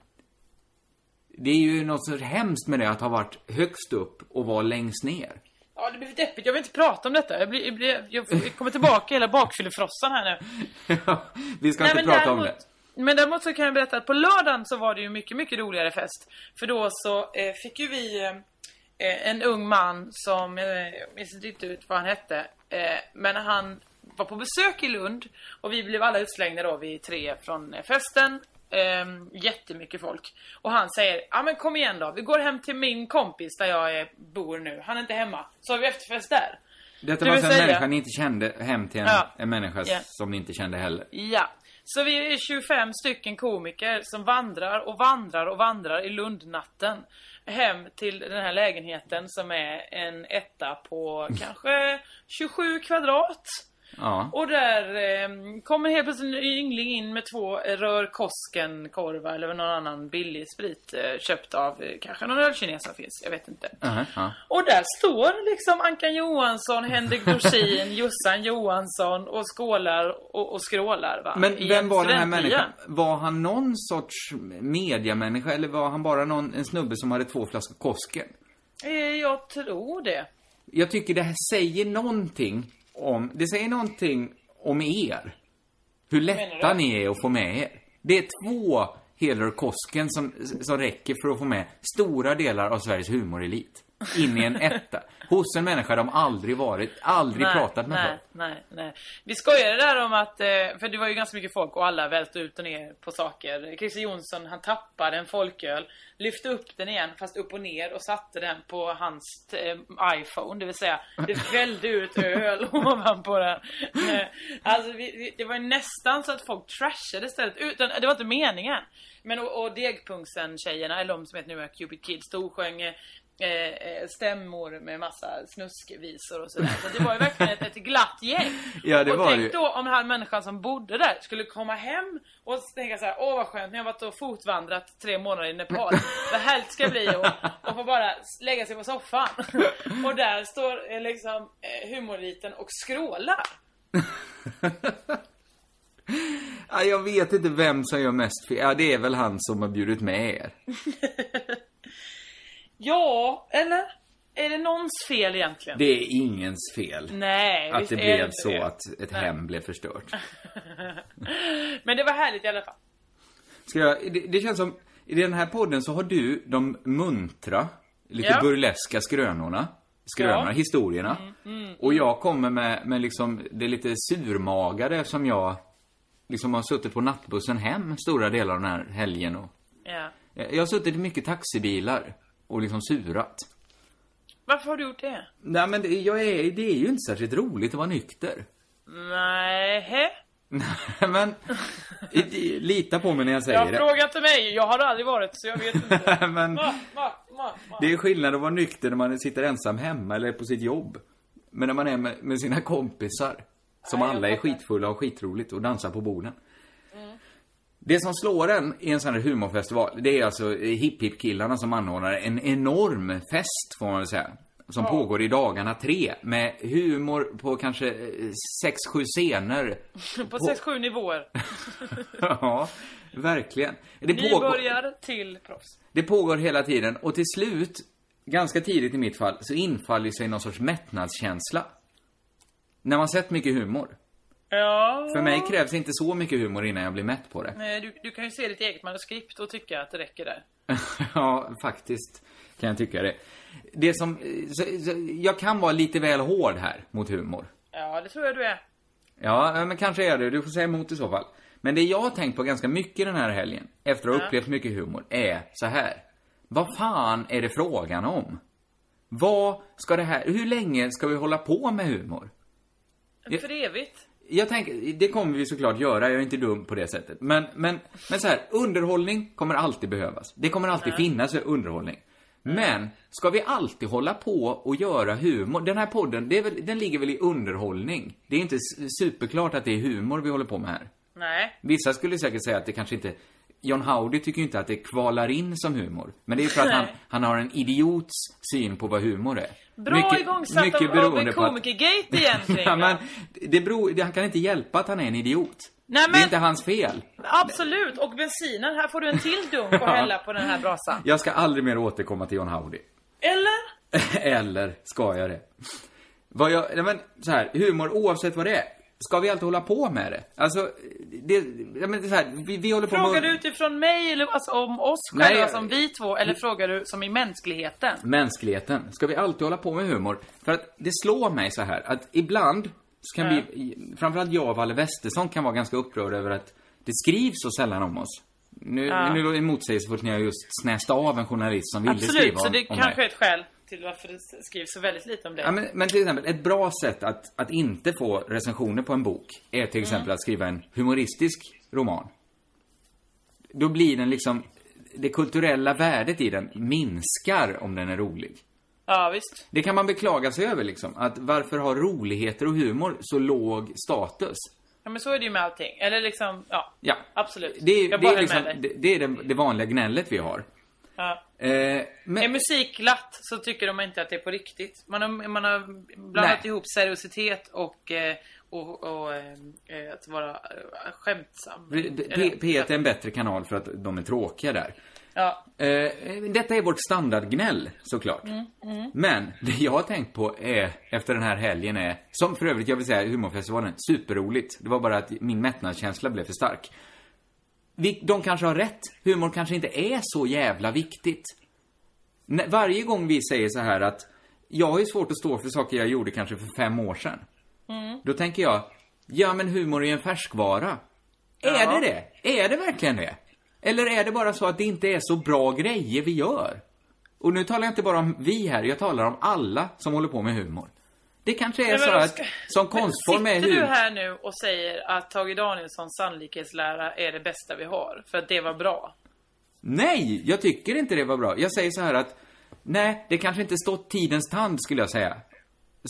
[SPEAKER 8] Det är ju något så hemskt med det att ha varit högst upp och vara längst ner.
[SPEAKER 9] Ja det blir deppigt, jag vill inte prata om detta. Jag, blir, jag, blir, jag kommer tillbaka hela bakfyllefrossan här nu.
[SPEAKER 8] Vi ska
[SPEAKER 9] Nej,
[SPEAKER 8] inte prata om det.
[SPEAKER 9] däremot- Men däremot så kan jag berätta att på lördagen så var det ju mycket, mycket roligare fest. För då så eh, fick ju vi eh, en ung man som, eh, jag minns inte ut vad han hette, eh, men han var på besök i Lund och vi blev alla utslängda då, vi tre från eh, festen. Eh, jättemycket folk. Och han säger, ja men kom igen då, vi går hem till min kompis där jag är, bor nu. Han är inte hemma. Så har vi efterfest där.
[SPEAKER 8] Detta
[SPEAKER 9] Det
[SPEAKER 8] var alltså en
[SPEAKER 9] säga-
[SPEAKER 8] människa ni inte kände hem till en,
[SPEAKER 9] Ja.
[SPEAKER 8] en människa
[SPEAKER 9] Ja.
[SPEAKER 8] som ni inte kände heller.
[SPEAKER 9] Ja. Så vi är 25 stycken komiker som vandrar och vandrar och vandrar i Lundnatten hem till den här lägenheten som är en etta på kanske 27 kvadrat.
[SPEAKER 8] Ja.
[SPEAKER 9] Och där eh, kommer helt plötsligt en yngling in med två eh, rör Koskenkorvar eller någon annan billig sprit eh, köpt av eh, kanske någon ölkines som finns, jag vet inte.
[SPEAKER 8] Aha, ja.
[SPEAKER 9] Och där står liksom Ankan Johansson, Henrik Dorsin, Jossan Johansson och skålar och, och skrålar va.
[SPEAKER 8] Men
[SPEAKER 9] I
[SPEAKER 8] vem var den här människan? Var han någon sorts mediamänniska eller var han bara någon, en snubbe som hade två flaskor Kosken?
[SPEAKER 9] Eh, Jag tror det.
[SPEAKER 8] Jag tycker det här säger någonting om, det säger någonting om er. Hur lätta ni är att få med er. Det är två Heller Kosken som, som räcker för att få med stora delar av Sveriges humorelit. In i en etta. Hos en människa de aldrig varit, aldrig pratat med
[SPEAKER 9] nej, nej, nej. Vi skojade där om att, eh, för det var ju ganska mycket folk och alla välte ut och ner på saker. Christer Jonsson, han tappade en folköl, lyfte upp den igen, fast upp och ner och satte den på hans eh, iPhone. Det vill säga, det vällde ut öl ovanpå den. Eh, Alltså, vi, det var ju nästan så att folk trashade stället. Utan, det var inte meningen. Men och, och Degpunksen-tjejerna, eller de som heter nu Cupid Kids, storsjöng eh, eh, stämmor med massa snuskvisor och sådär. Så det var ju verkligen ett, ett glatt gäng.
[SPEAKER 8] Ja, det
[SPEAKER 9] och
[SPEAKER 8] var
[SPEAKER 9] tänk
[SPEAKER 8] det.
[SPEAKER 9] då om den här människan som bodde där skulle komma hem och tänka så här: åh vad skönt, nu har jag varit och fotvandrat tre månader i Nepal. Vad härligt ska bli och, och få bara lägga sig på soffan. och där står eh, liksom eh, humorliten och skrålar.
[SPEAKER 8] Ja, jag vet inte vem som gör mest fel. Ja, det är väl han som har bjudit med er.
[SPEAKER 9] Ja, eller? Är det någons fel egentligen?
[SPEAKER 8] Det är ingens fel.
[SPEAKER 9] Nej,
[SPEAKER 8] Att
[SPEAKER 9] visst
[SPEAKER 8] det
[SPEAKER 9] är
[SPEAKER 8] blev
[SPEAKER 9] inte
[SPEAKER 8] så
[SPEAKER 9] det.
[SPEAKER 8] att ett
[SPEAKER 9] Nej.
[SPEAKER 8] hem blev förstört.
[SPEAKER 9] Men det var härligt i alla fall.
[SPEAKER 8] Ska jag, det, det känns som, i den här podden så har du de muntra, lite
[SPEAKER 9] Ja.
[SPEAKER 8] burleska skrönorna. Skrönorna,
[SPEAKER 9] Ja.
[SPEAKER 8] historierna.
[SPEAKER 9] Mm,
[SPEAKER 8] Och jag kommer med, med liksom det lite surmagade som jag liksom har suttit på nattbussen hem stora delar av den här helgen och
[SPEAKER 9] Ja.
[SPEAKER 8] jag har suttit i mycket taxibilar och liksom surat.
[SPEAKER 9] Varför har du gjort det?
[SPEAKER 8] Nej men det, jag är, det är ju inte särskilt roligt att vara nykter.
[SPEAKER 9] Nej.
[SPEAKER 8] men, i- i- lita på mig när jag säger
[SPEAKER 9] Jag
[SPEAKER 8] det.
[SPEAKER 9] frågar inte mig, jag har aldrig varit så jag vet inte.
[SPEAKER 8] Men-
[SPEAKER 9] va, va, va.
[SPEAKER 8] Det är skillnad att vara nykter när man sitter ensam hemma eller på sitt jobb. Men när man är med, med sina kompisar, som
[SPEAKER 9] jag
[SPEAKER 8] alla är
[SPEAKER 9] fattar.
[SPEAKER 8] skitfulla och skitroligt och dansar på borden. Det som slår en i en sån här humorfestival, det är alltså hipp hipp killarna som anordnar en enorm fest, får man väl säga. Som
[SPEAKER 9] Ja.
[SPEAKER 8] pågår i dagarna tre, med humor på kanske eh, sex, sju scener.
[SPEAKER 9] På 6-7 nivåer.
[SPEAKER 8] ja, verkligen. Det pågår,
[SPEAKER 9] Nybörjar till proffs.
[SPEAKER 8] det pågår hela tiden och till slut, ganska tidigt i mitt fall, så infaller sig någon sorts mättnadskänsla. När man sett mycket humor.
[SPEAKER 9] Ja.
[SPEAKER 8] För mig krävs inte så mycket humor innan jag blir mätt på det.
[SPEAKER 9] Nej, du, du kan ju se ditt eget manuskript och tycka att det räcker där.
[SPEAKER 8] ja, faktiskt kan jag tycka det. Det som, så, så, jag kan vara lite väl hård här mot humor.
[SPEAKER 9] Ja, det tror jag du är.
[SPEAKER 8] Ja, men kanske är det. Du får säga emot i så fall. Men det jag har tänkt på ganska mycket den här helgen, efter att ha
[SPEAKER 9] Ja.
[SPEAKER 8] upplevt mycket humor, är så här. Vad fan är det frågan om? Vad ska det här, hur länge ska vi hålla på med humor?
[SPEAKER 9] För evigt.
[SPEAKER 8] Jag tänker, det kommer vi såklart göra, jag är inte dum på det sättet. Men, men, men så här, underhållning kommer alltid behövas. Det kommer alltid
[SPEAKER 9] Nej.
[SPEAKER 8] finnas underhållning. Men, ska vi alltid hålla på och göra humor? Den här podden, väl, den ligger väl i underhållning? Det är inte superklart att det är humor vi håller på med här.
[SPEAKER 9] Nej.
[SPEAKER 8] Vissa skulle säkert säga att det kanske inte... John Howdy tycker ju inte att det kvalar in som humor. Men det är för att han, han har en idiots syn på vad humor är.
[SPEAKER 9] Bra igångsatt av, av en komikergate egentligen.
[SPEAKER 8] ja, men det beror, det, han kan inte hjälpa att han är en idiot.
[SPEAKER 9] Nej,
[SPEAKER 8] Det
[SPEAKER 9] men-
[SPEAKER 8] är inte hans fel.
[SPEAKER 9] Absolut, och bensinen, här får du en till dunk
[SPEAKER 8] Ja.
[SPEAKER 9] hälla på den här brasan.
[SPEAKER 8] Jag ska aldrig mer återkomma till John Howdy.
[SPEAKER 9] Eller?
[SPEAKER 8] Eller ska jag det? Vad jag, nej men så här, humor oavsett vad det är. Ska vi alltid hålla på med det? Alltså, det, ja, men det är så här, vi, vi håller på
[SPEAKER 9] Frågar
[SPEAKER 8] med...
[SPEAKER 9] du utifrån mig eller alltså om oss
[SPEAKER 8] Nej,
[SPEAKER 9] själva
[SPEAKER 8] jag-
[SPEAKER 9] som vi två eller frågar du som i mänskligheten?
[SPEAKER 8] Mänskligheten. Ska vi alltid hålla på med humor? För att det slår mig så här att ibland så kan
[SPEAKER 9] Ja.
[SPEAKER 8] vi, framförallt jag och Valle Westesson kan vara ganska upprörda över att det skrivs så sällan om oss. Nu,
[SPEAKER 9] Ja.
[SPEAKER 8] nu är det motsägelsefullt när jag just snäste av en journalist som ville
[SPEAKER 9] Absolut,
[SPEAKER 8] skriva
[SPEAKER 9] så
[SPEAKER 8] om,
[SPEAKER 9] det
[SPEAKER 8] om
[SPEAKER 9] kanske
[SPEAKER 8] mig.
[SPEAKER 9] är ett skäl till varför det skrivs så väldigt lite om det.
[SPEAKER 8] Ja, men, men till exempel, ett bra sätt att, att inte få recensioner på en bok är till exempel
[SPEAKER 9] Mm.
[SPEAKER 8] att skriva en humoristisk roman. Då blir den liksom, det kulturella värdet i den minskar om den är rolig.
[SPEAKER 9] Ja, visst.
[SPEAKER 8] Det kan man beklaga sig över liksom, att varför har roligheter och humor så låg status?
[SPEAKER 9] Ja, men så är det ju med allting. Eller liksom, ja.
[SPEAKER 8] Ja.
[SPEAKER 9] Absolut.
[SPEAKER 8] Det, är- det, är, liksom, det, det är det vanliga gnället vi har.
[SPEAKER 9] Ja.
[SPEAKER 8] Eh, men,
[SPEAKER 9] Är musik glatt så tycker de inte att det är på riktigt. Man har, man har blandat
[SPEAKER 8] Nej.
[SPEAKER 9] ihop seriositet och, eh, och, och eh, att vara eh, skämtsam.
[SPEAKER 8] P- P- P1 är en bättre kanal för att de är tråkiga där.
[SPEAKER 9] Ja.
[SPEAKER 8] Eh, detta är vårt standardgnäll, såklart.
[SPEAKER 9] Mm, mm.
[SPEAKER 8] Men det jag har tänkt på är, efter den här helgen är, som för övrigt jag vill säga humorfestivalen, superroligt. Det var bara att min mättnadskänsla blev för stark. De kanske har rätt. Humor kanske inte är så jävla viktigt. Varje gång vi säger så här att jag har ju svårt att stå för saker jag gjorde kanske för fem år sedan.
[SPEAKER 9] Mm.
[SPEAKER 8] Då tänker jag, ja men humor är en färskvara. Är
[SPEAKER 9] Ja.
[SPEAKER 8] det det? Är det verkligen det? Eller är det bara så att det inte är så bra grejer vi gör? Och nu talar jag inte bara om vi här, jag talar om alla som håller på med humor. Det kanske är så att
[SPEAKER 9] ska-
[SPEAKER 8] som konstform är
[SPEAKER 9] Sitter du här nu och säger att Tage Danielssons sannolikhetslära är det bästa vi har? För att det var bra?
[SPEAKER 8] Nej, jag tycker inte det var bra. Jag säger så här att, nej, det kanske inte stått tidens tand skulle jag säga.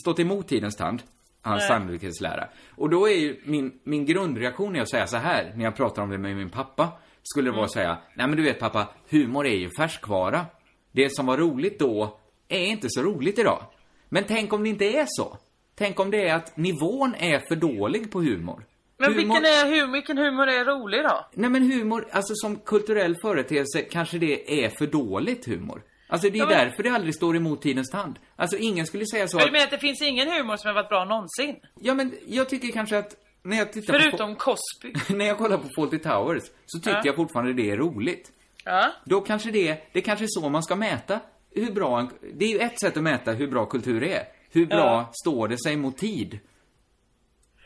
[SPEAKER 8] Stått emot tidens tand, hans
[SPEAKER 9] Nej.
[SPEAKER 8] sannolikhetslära. Och då är ju min, min grundreaktion är att säga så här, när jag pratar om det med min pappa, skulle det vara att säga, nej men du vet pappa, humor är ju färskvara. Det som var roligt då, är inte så roligt idag. Men tänk om det inte är så? Tänk om det är att nivån är för dålig på humor.
[SPEAKER 9] Men
[SPEAKER 8] humor...
[SPEAKER 9] vilken, är hum vilken humor är rolig då?
[SPEAKER 8] Nej men humor, alltså som kulturell företeelse kanske det är för dåligt humor. Alltså det är
[SPEAKER 9] Ja, men-
[SPEAKER 8] därför det aldrig står emot tidens tand. Alltså ingen skulle säga så
[SPEAKER 9] Men
[SPEAKER 8] att...
[SPEAKER 9] du menar att det finns ingen humor som har varit bra någonsin?
[SPEAKER 8] Ja men jag tycker kanske att när jag tittar
[SPEAKER 9] Förutom Cosby.
[SPEAKER 8] på... när jag kollar på Fawlty Towers så tycker
[SPEAKER 9] Ja.
[SPEAKER 8] jag fortfarande det är roligt.
[SPEAKER 9] Ja.
[SPEAKER 8] Då kanske det, det kanske är så man ska mäta hur bra en, Det är ju ett sätt att mäta hur bra kultur är. Hur bra
[SPEAKER 9] Ja.
[SPEAKER 8] står det sig mot tid?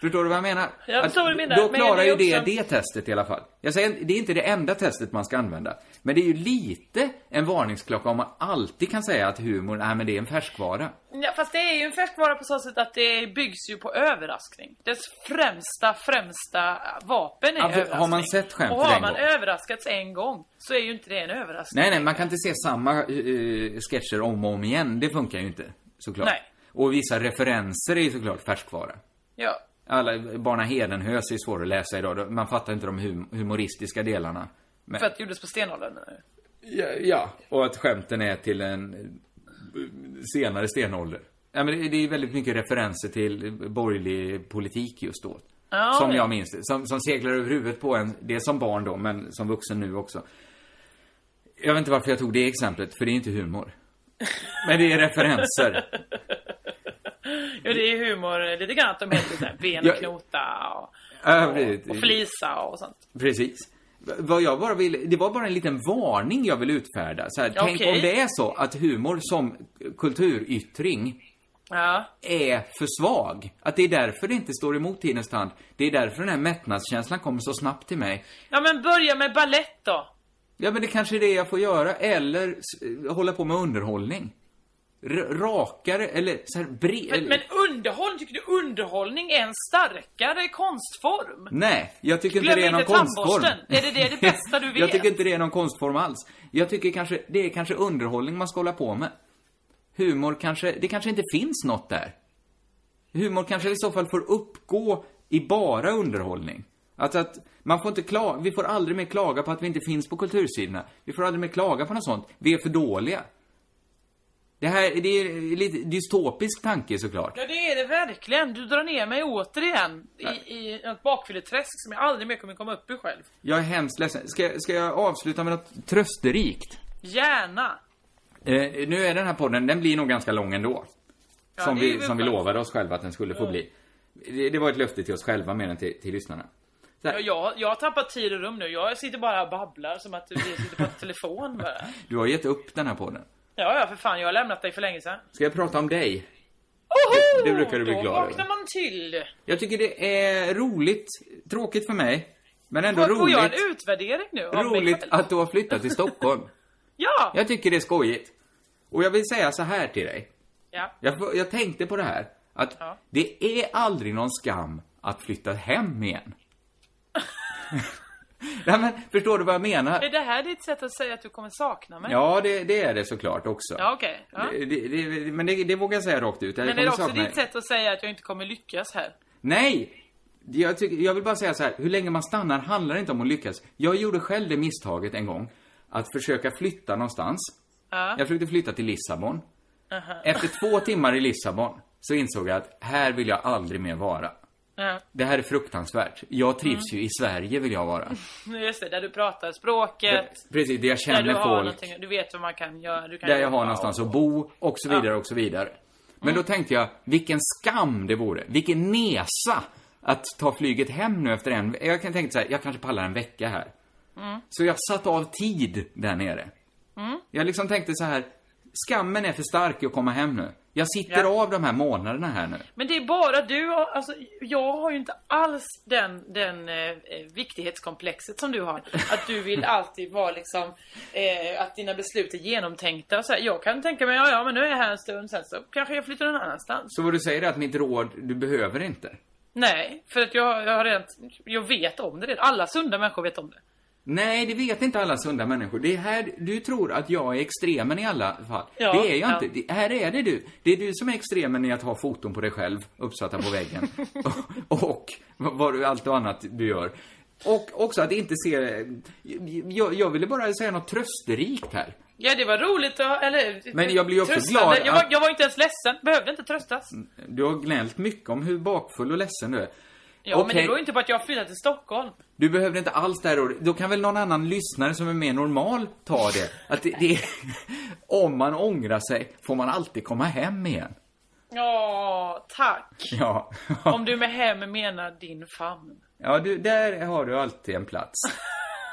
[SPEAKER 8] Förstår du vad jag menar?
[SPEAKER 9] Jag
[SPEAKER 8] Att
[SPEAKER 9] förstår vad du menar,
[SPEAKER 8] Då
[SPEAKER 9] men
[SPEAKER 8] klarar
[SPEAKER 9] det
[SPEAKER 8] ju det
[SPEAKER 9] också-
[SPEAKER 8] det testet i alla fall. Jag säger, det är inte det enda testet man ska använda. Men det är ju lite en varningsklocka om man alltid kan säga att humor, nej men det är en färskvara.
[SPEAKER 9] Ja, fast det är ju en färskvara på så sätt att det byggs ju på överraskning. Dess främsta, främsta vapen är
[SPEAKER 8] för
[SPEAKER 9] överraskning.
[SPEAKER 8] har man sett skämtet
[SPEAKER 9] Och har
[SPEAKER 8] en
[SPEAKER 9] man
[SPEAKER 8] gång?
[SPEAKER 9] överraskats en gång så är ju inte det en överraskning.
[SPEAKER 8] Nej, nej, man kan inte se samma uh, sketcher om och om igen. Det funkar ju inte, såklart.
[SPEAKER 9] Nej.
[SPEAKER 8] Och vissa referenser är ju såklart färskvara.
[SPEAKER 9] Ja.
[SPEAKER 8] Alla, Barna Hedenhös är svåra att läsa idag. Man fattar inte de hum humoristiska delarna. Men,
[SPEAKER 9] För att det gjordes på stenåldern
[SPEAKER 8] ja, ja, och att skämten är till en senare stenålder. Ja, men det, är väldigt mycket referenser till borgerlig politik just då.
[SPEAKER 9] Ja,
[SPEAKER 8] som
[SPEAKER 9] ja.
[SPEAKER 8] jag minns det. Som, som seglar över huvudet på en. Det är som barn då, men som vuxen nu också. Jag vet inte varför jag tog det exemplet, för det är inte humor. Men det är referenser.
[SPEAKER 9] Ja, det är humor lite grann att de heter såhär ben
[SPEAKER 8] Ja.
[SPEAKER 9] och och, och flisa och sånt.
[SPEAKER 8] Precis. Vad jag bara vill, det var bara en liten varning jag vill utfärda. Så här, Tänk
[SPEAKER 9] Okej.
[SPEAKER 8] om det är så att humor som kulturyttring
[SPEAKER 9] Ja.
[SPEAKER 8] är för svag. Att det är därför det inte står emot tidens tand. Det är därför den här mättnadskänslan kommer så snabbt till mig.
[SPEAKER 9] Ja men börja med ballett då.
[SPEAKER 8] Ja, men det kanske är det jag får göra. Eller hålla på med underhållning. Rakare, eller så här bre...
[SPEAKER 9] Men, men underhållning, tycker du underhållning är en starkare konstform?
[SPEAKER 8] Nej, jag tycker inte
[SPEAKER 9] Glöm
[SPEAKER 8] det är någon
[SPEAKER 9] inte
[SPEAKER 8] konstform.
[SPEAKER 9] Är det det, det bästa du vet?
[SPEAKER 8] jag tycker inte det är någon konstform alls. Jag tycker kanske, det är kanske underhållning man ska hålla på med. Humor kanske, det kanske inte finns något där. Humor kanske i så fall får uppgå i bara underhållning. Alltså att man får inte klaga, vi får aldrig mer klaga på att vi inte finns på kultursidorna. Vi får aldrig mer klaga på något sånt. Vi är för dåliga. Det här, det är lite dystopisk tanke såklart.
[SPEAKER 9] Ja, det är det verkligen. Du drar ner mig återigen i, i ett bakfylleträsk som jag aldrig mer kommer komma upp ur själv.
[SPEAKER 8] Jag är hemskt ledsen. Ska, ska jag avsluta med något trösterikt?
[SPEAKER 9] Gärna.
[SPEAKER 8] Eh, nu är den här podden, den blir nog ganska lång ändå.
[SPEAKER 9] Ja,
[SPEAKER 8] som vi, som vi lovade oss själva att den skulle få bli. Det, det var ett löfte till oss själva mer än till, till lyssnarna.
[SPEAKER 9] Ja, jag, jag har tappat tid och rum nu. Jag sitter bara och babblar som att vi sitter på telefon bara.
[SPEAKER 8] Du har gett upp den här podden.
[SPEAKER 9] Ja, ja, för fan. Jag har lämnat dig för länge sedan.
[SPEAKER 8] Ska jag prata om dig?
[SPEAKER 9] Oho!
[SPEAKER 8] Det brukar du bli
[SPEAKER 9] Då
[SPEAKER 8] glad
[SPEAKER 9] vaknar man till.
[SPEAKER 8] Jag tycker det är roligt, tråkigt för mig, men ändå
[SPEAKER 9] Får, får jag
[SPEAKER 8] roligt,
[SPEAKER 9] en utvärdering nu
[SPEAKER 8] roligt att du har flyttat till Stockholm.
[SPEAKER 9] Ja!
[SPEAKER 8] Jag tycker det är skojigt. Och jag vill säga så här till dig.
[SPEAKER 9] Ja.
[SPEAKER 8] Jag, jag tänkte på det här, att
[SPEAKER 9] Ja.
[SPEAKER 8] det är aldrig någon skam att flytta hem igen. Nej men, förstår du vad jag menar?
[SPEAKER 9] Är det här ditt sätt att säga att du kommer sakna mig?
[SPEAKER 8] Ja, det, det är det såklart också.
[SPEAKER 9] Ja, okej. Ja.
[SPEAKER 8] Det, det, men det, vågar jag säga rakt ut. Jag
[SPEAKER 9] Men är det också ditt sätt att säga att jag inte kommer lyckas här?
[SPEAKER 8] Nej! Jag, tycker, jag vill bara säga så här, hur länge man stannar handlar inte om att lyckas. Jag gjorde själv det misstaget en gång, att försöka flytta någonstans.
[SPEAKER 9] Ja.
[SPEAKER 8] Jag försökte flytta till Lissabon.
[SPEAKER 9] Aha.
[SPEAKER 8] Efter två timmar i Lissabon så insåg jag att här vill jag aldrig mer vara.
[SPEAKER 9] Ja.
[SPEAKER 8] Det här är fruktansvärt. Jag trivs
[SPEAKER 9] Mm.
[SPEAKER 8] ju i Sverige vill jag vara.
[SPEAKER 9] Just det, där du pratar språket.
[SPEAKER 8] Precis, där jag
[SPEAKER 9] Där
[SPEAKER 8] känner
[SPEAKER 9] du har
[SPEAKER 8] folk.
[SPEAKER 9] du vet vad man kan göra. Du kan
[SPEAKER 8] Där jag har någonstans
[SPEAKER 9] och-
[SPEAKER 8] att bo och så vidare och så vidare. Men
[SPEAKER 9] Mm.
[SPEAKER 8] då tänkte jag, vilken skam det vore. Vilken nesa att ta flyget hem nu efter en... Jag kan tänka så här, jag kanske pallar en vecka här.
[SPEAKER 9] Mm.
[SPEAKER 8] Så jag satte av tid där nere.
[SPEAKER 9] Mm.
[SPEAKER 8] Jag liksom tänkte så här, skammen är för stark att komma hem nu. Jag sitter
[SPEAKER 9] Ja.
[SPEAKER 8] av de här månaderna här nu.
[SPEAKER 9] Men det är bara du, alltså jag har ju inte alls den, den eh, eh, viktighetskomplexet som du har. Att du vill alltid vara liksom, eh, att dina beslut är genomtänkta och så här. Jag kan tänka mig, ja ja men nu är jag här en stund, sen så kanske jag flyttar någon annanstans.
[SPEAKER 8] Så vad du säger är att mitt råd, du behöver inte.
[SPEAKER 9] Nej, för att jag, jag har redan, jag vet om det redan. Alla sunda människor vet om det.
[SPEAKER 8] Nej, det vet inte alla sunda människor. Det är här, du tror att jag är extremen i alla fall.
[SPEAKER 9] Ja,
[SPEAKER 8] det är jag
[SPEAKER 9] ja.
[SPEAKER 8] inte. Det, här är det du. Det är du som är extremen i att ha foton på dig själv uppsatta på väggen. och, och vad, vad, allt och annat du gör. Och också att inte se... Jag, jag ville bara säga något trösterikt här.
[SPEAKER 9] Ja, det var roligt att, eller...
[SPEAKER 8] Men jag blir också glad
[SPEAKER 9] Jag var,
[SPEAKER 8] att-
[SPEAKER 9] jag var inte ens ledsen, behövde inte tröstas.
[SPEAKER 8] Du har gnällt mycket om hur bakfull och ledsen du är.
[SPEAKER 9] Ja, men
[SPEAKER 8] Okej.
[SPEAKER 9] det beror inte på att jag har flyttat till Stockholm.
[SPEAKER 8] Du behövde inte alls det här rådet. Då kan väl någon annan lyssnare som är mer normal ta det. Att det, det är, om man ångrar sig får man alltid komma hem igen.
[SPEAKER 9] Ja, tack.
[SPEAKER 8] Ja.
[SPEAKER 9] Om du med hem menar din famn.
[SPEAKER 8] Ja, du, där har du alltid en plats.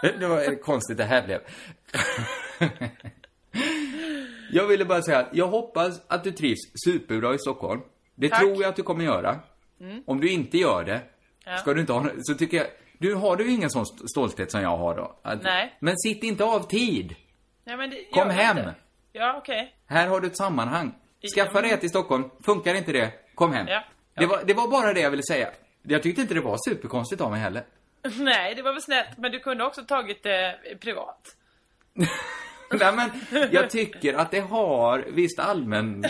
[SPEAKER 8] Det var konstigt det här blev. Jag ville bara säga att jag hoppas att du trivs superbra i Stockholm. Det
[SPEAKER 9] Tack.
[SPEAKER 8] tror jag att du kommer göra.
[SPEAKER 9] Mm.
[SPEAKER 8] Om du inte gör det,
[SPEAKER 9] Ja.
[SPEAKER 8] ska du inte ha så tycker jag, du har du ingen sån st- stolthet som jag har då? Att,
[SPEAKER 9] Nej.
[SPEAKER 8] Men sitt inte av tid.
[SPEAKER 9] Nej, men det,
[SPEAKER 8] Kom hem.
[SPEAKER 9] inte. Ja, okej.
[SPEAKER 8] Här har du ett sammanhang. Skaffa dig ett i Stockholm. Funkar inte det, kom hem.
[SPEAKER 9] Ja.
[SPEAKER 8] Det, var, det var bara det jag ville säga. Jag tyckte inte det var superkonstigt av mig heller.
[SPEAKER 9] Nej, det var väl snällt. Men du kunde också tagit det privat.
[SPEAKER 8] Nej men, jag tycker att det har visst allmän,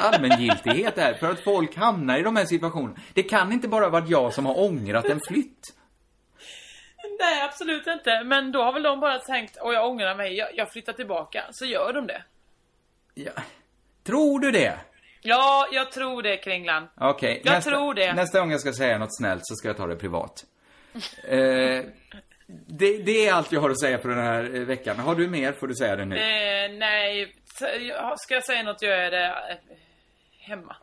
[SPEAKER 8] allmängiltighet där. För att folk hamnar i de här situationerna. Det kan inte bara vara jag som har ångrat en flytt.
[SPEAKER 9] Nej, absolut inte. Men då har väl de bara tänkt, och jag ångrar mig, jag, jag flyttar tillbaka. Så gör de det.
[SPEAKER 8] Ja. Tror du det?
[SPEAKER 9] Ja, jag tror det, Kringlan.
[SPEAKER 8] Okej.
[SPEAKER 9] Jag
[SPEAKER 8] nästa,
[SPEAKER 9] tror det.
[SPEAKER 8] Nästa gång jag ska säga något snällt så ska jag ta det privat. Eh, det, det är allt jag har att säga för den här eh, veckan. Har du mer får du säga det nu.
[SPEAKER 9] Eh, nej, ska jag säga något gör jag det eh, hemma.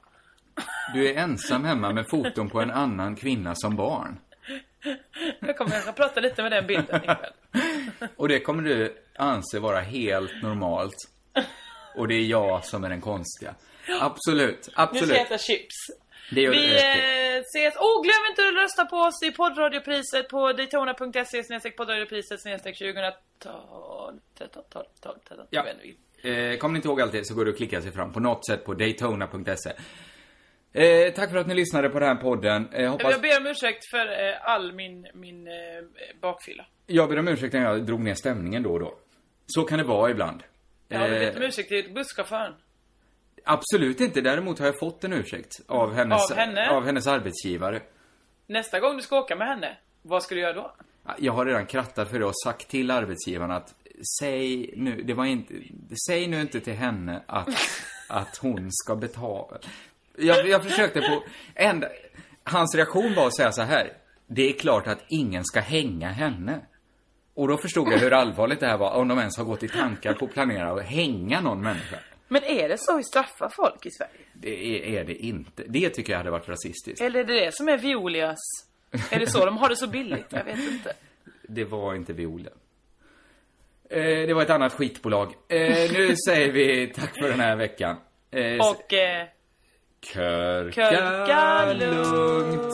[SPEAKER 8] Du är ensam hemma med foton på en annan kvinna som barn.
[SPEAKER 9] Jag kommer att prata lite med den bilden ikväll.
[SPEAKER 8] Och det kommer du anse vara helt normalt. Och det är jag som är den konstiga. Absolut,
[SPEAKER 9] Nu ska jag
[SPEAKER 8] absolut.
[SPEAKER 9] äta chips. Vi
[SPEAKER 8] det.
[SPEAKER 9] eh, ses. Oh, glöm inte att rösta på oss i poddradiopriset på daytona.se snedstreck poddradiopriset snedstreck 2012. 13, 12, 12, 13.
[SPEAKER 8] Ja. Eh, kommer ni inte ihåg allt det så går det att klicka sig fram på något sätt på daytona.se. Eh, tack för att ni lyssnade på den här podden. Eh, hoppas...
[SPEAKER 9] Jag ber om ursäkt för eh, all min, min eh, bakfylla.
[SPEAKER 8] Jag ber om ursäkt när jag drog ner stämningen då och då. Så kan det vara ibland.
[SPEAKER 9] Jag har
[SPEAKER 8] Eh,
[SPEAKER 9] bett om ursäkt till busschauffören.
[SPEAKER 8] Absolut inte. Däremot har jag fått en ursäkt av hennes,
[SPEAKER 9] Av henne?
[SPEAKER 8] av hennes arbetsgivare.
[SPEAKER 9] Nästa gång du ska åka med henne, vad ska du göra då?
[SPEAKER 8] Jag har redan krattat för det och sagt till arbetsgivaren att säg nu, det var inte, säg nu inte till henne att, att hon ska betala. Jag, jag försökte på, enda, hans reaktion var att säga så här. Det är klart att ingen ska hänga henne. Och då förstod jag hur allvarligt det här var, om de ens har gått i tankar på att planera att hänga någon människa.
[SPEAKER 9] Men är det så vi straffar folk i Sverige?
[SPEAKER 8] Det är, är det inte. Det tycker jag hade varit rasistiskt.
[SPEAKER 9] Eller är det det som är Violias? Är det så? De har det så billigt? Jag vet inte.
[SPEAKER 8] Det var inte Viola. Eh, det var ett annat skitbolag. Eh, nu säger vi tack för den här veckan. Eh,
[SPEAKER 9] Och... Eh,
[SPEAKER 8] Körka,
[SPEAKER 9] Körka
[SPEAKER 8] lugnt.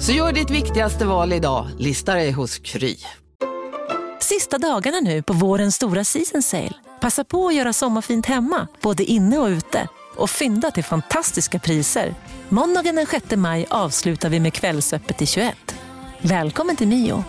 [SPEAKER 12] Så gör ditt viktigaste val idag, lista dig hos Kry.
[SPEAKER 13] Sista dagarna nu på vårens stora season sale. Passa på att göra sommarfint hemma, både inne och ute. Och fynda till fantastiska priser. Måndagen den 6 maj avslutar vi med Kvällsöppet i 21. Välkommen till Mio.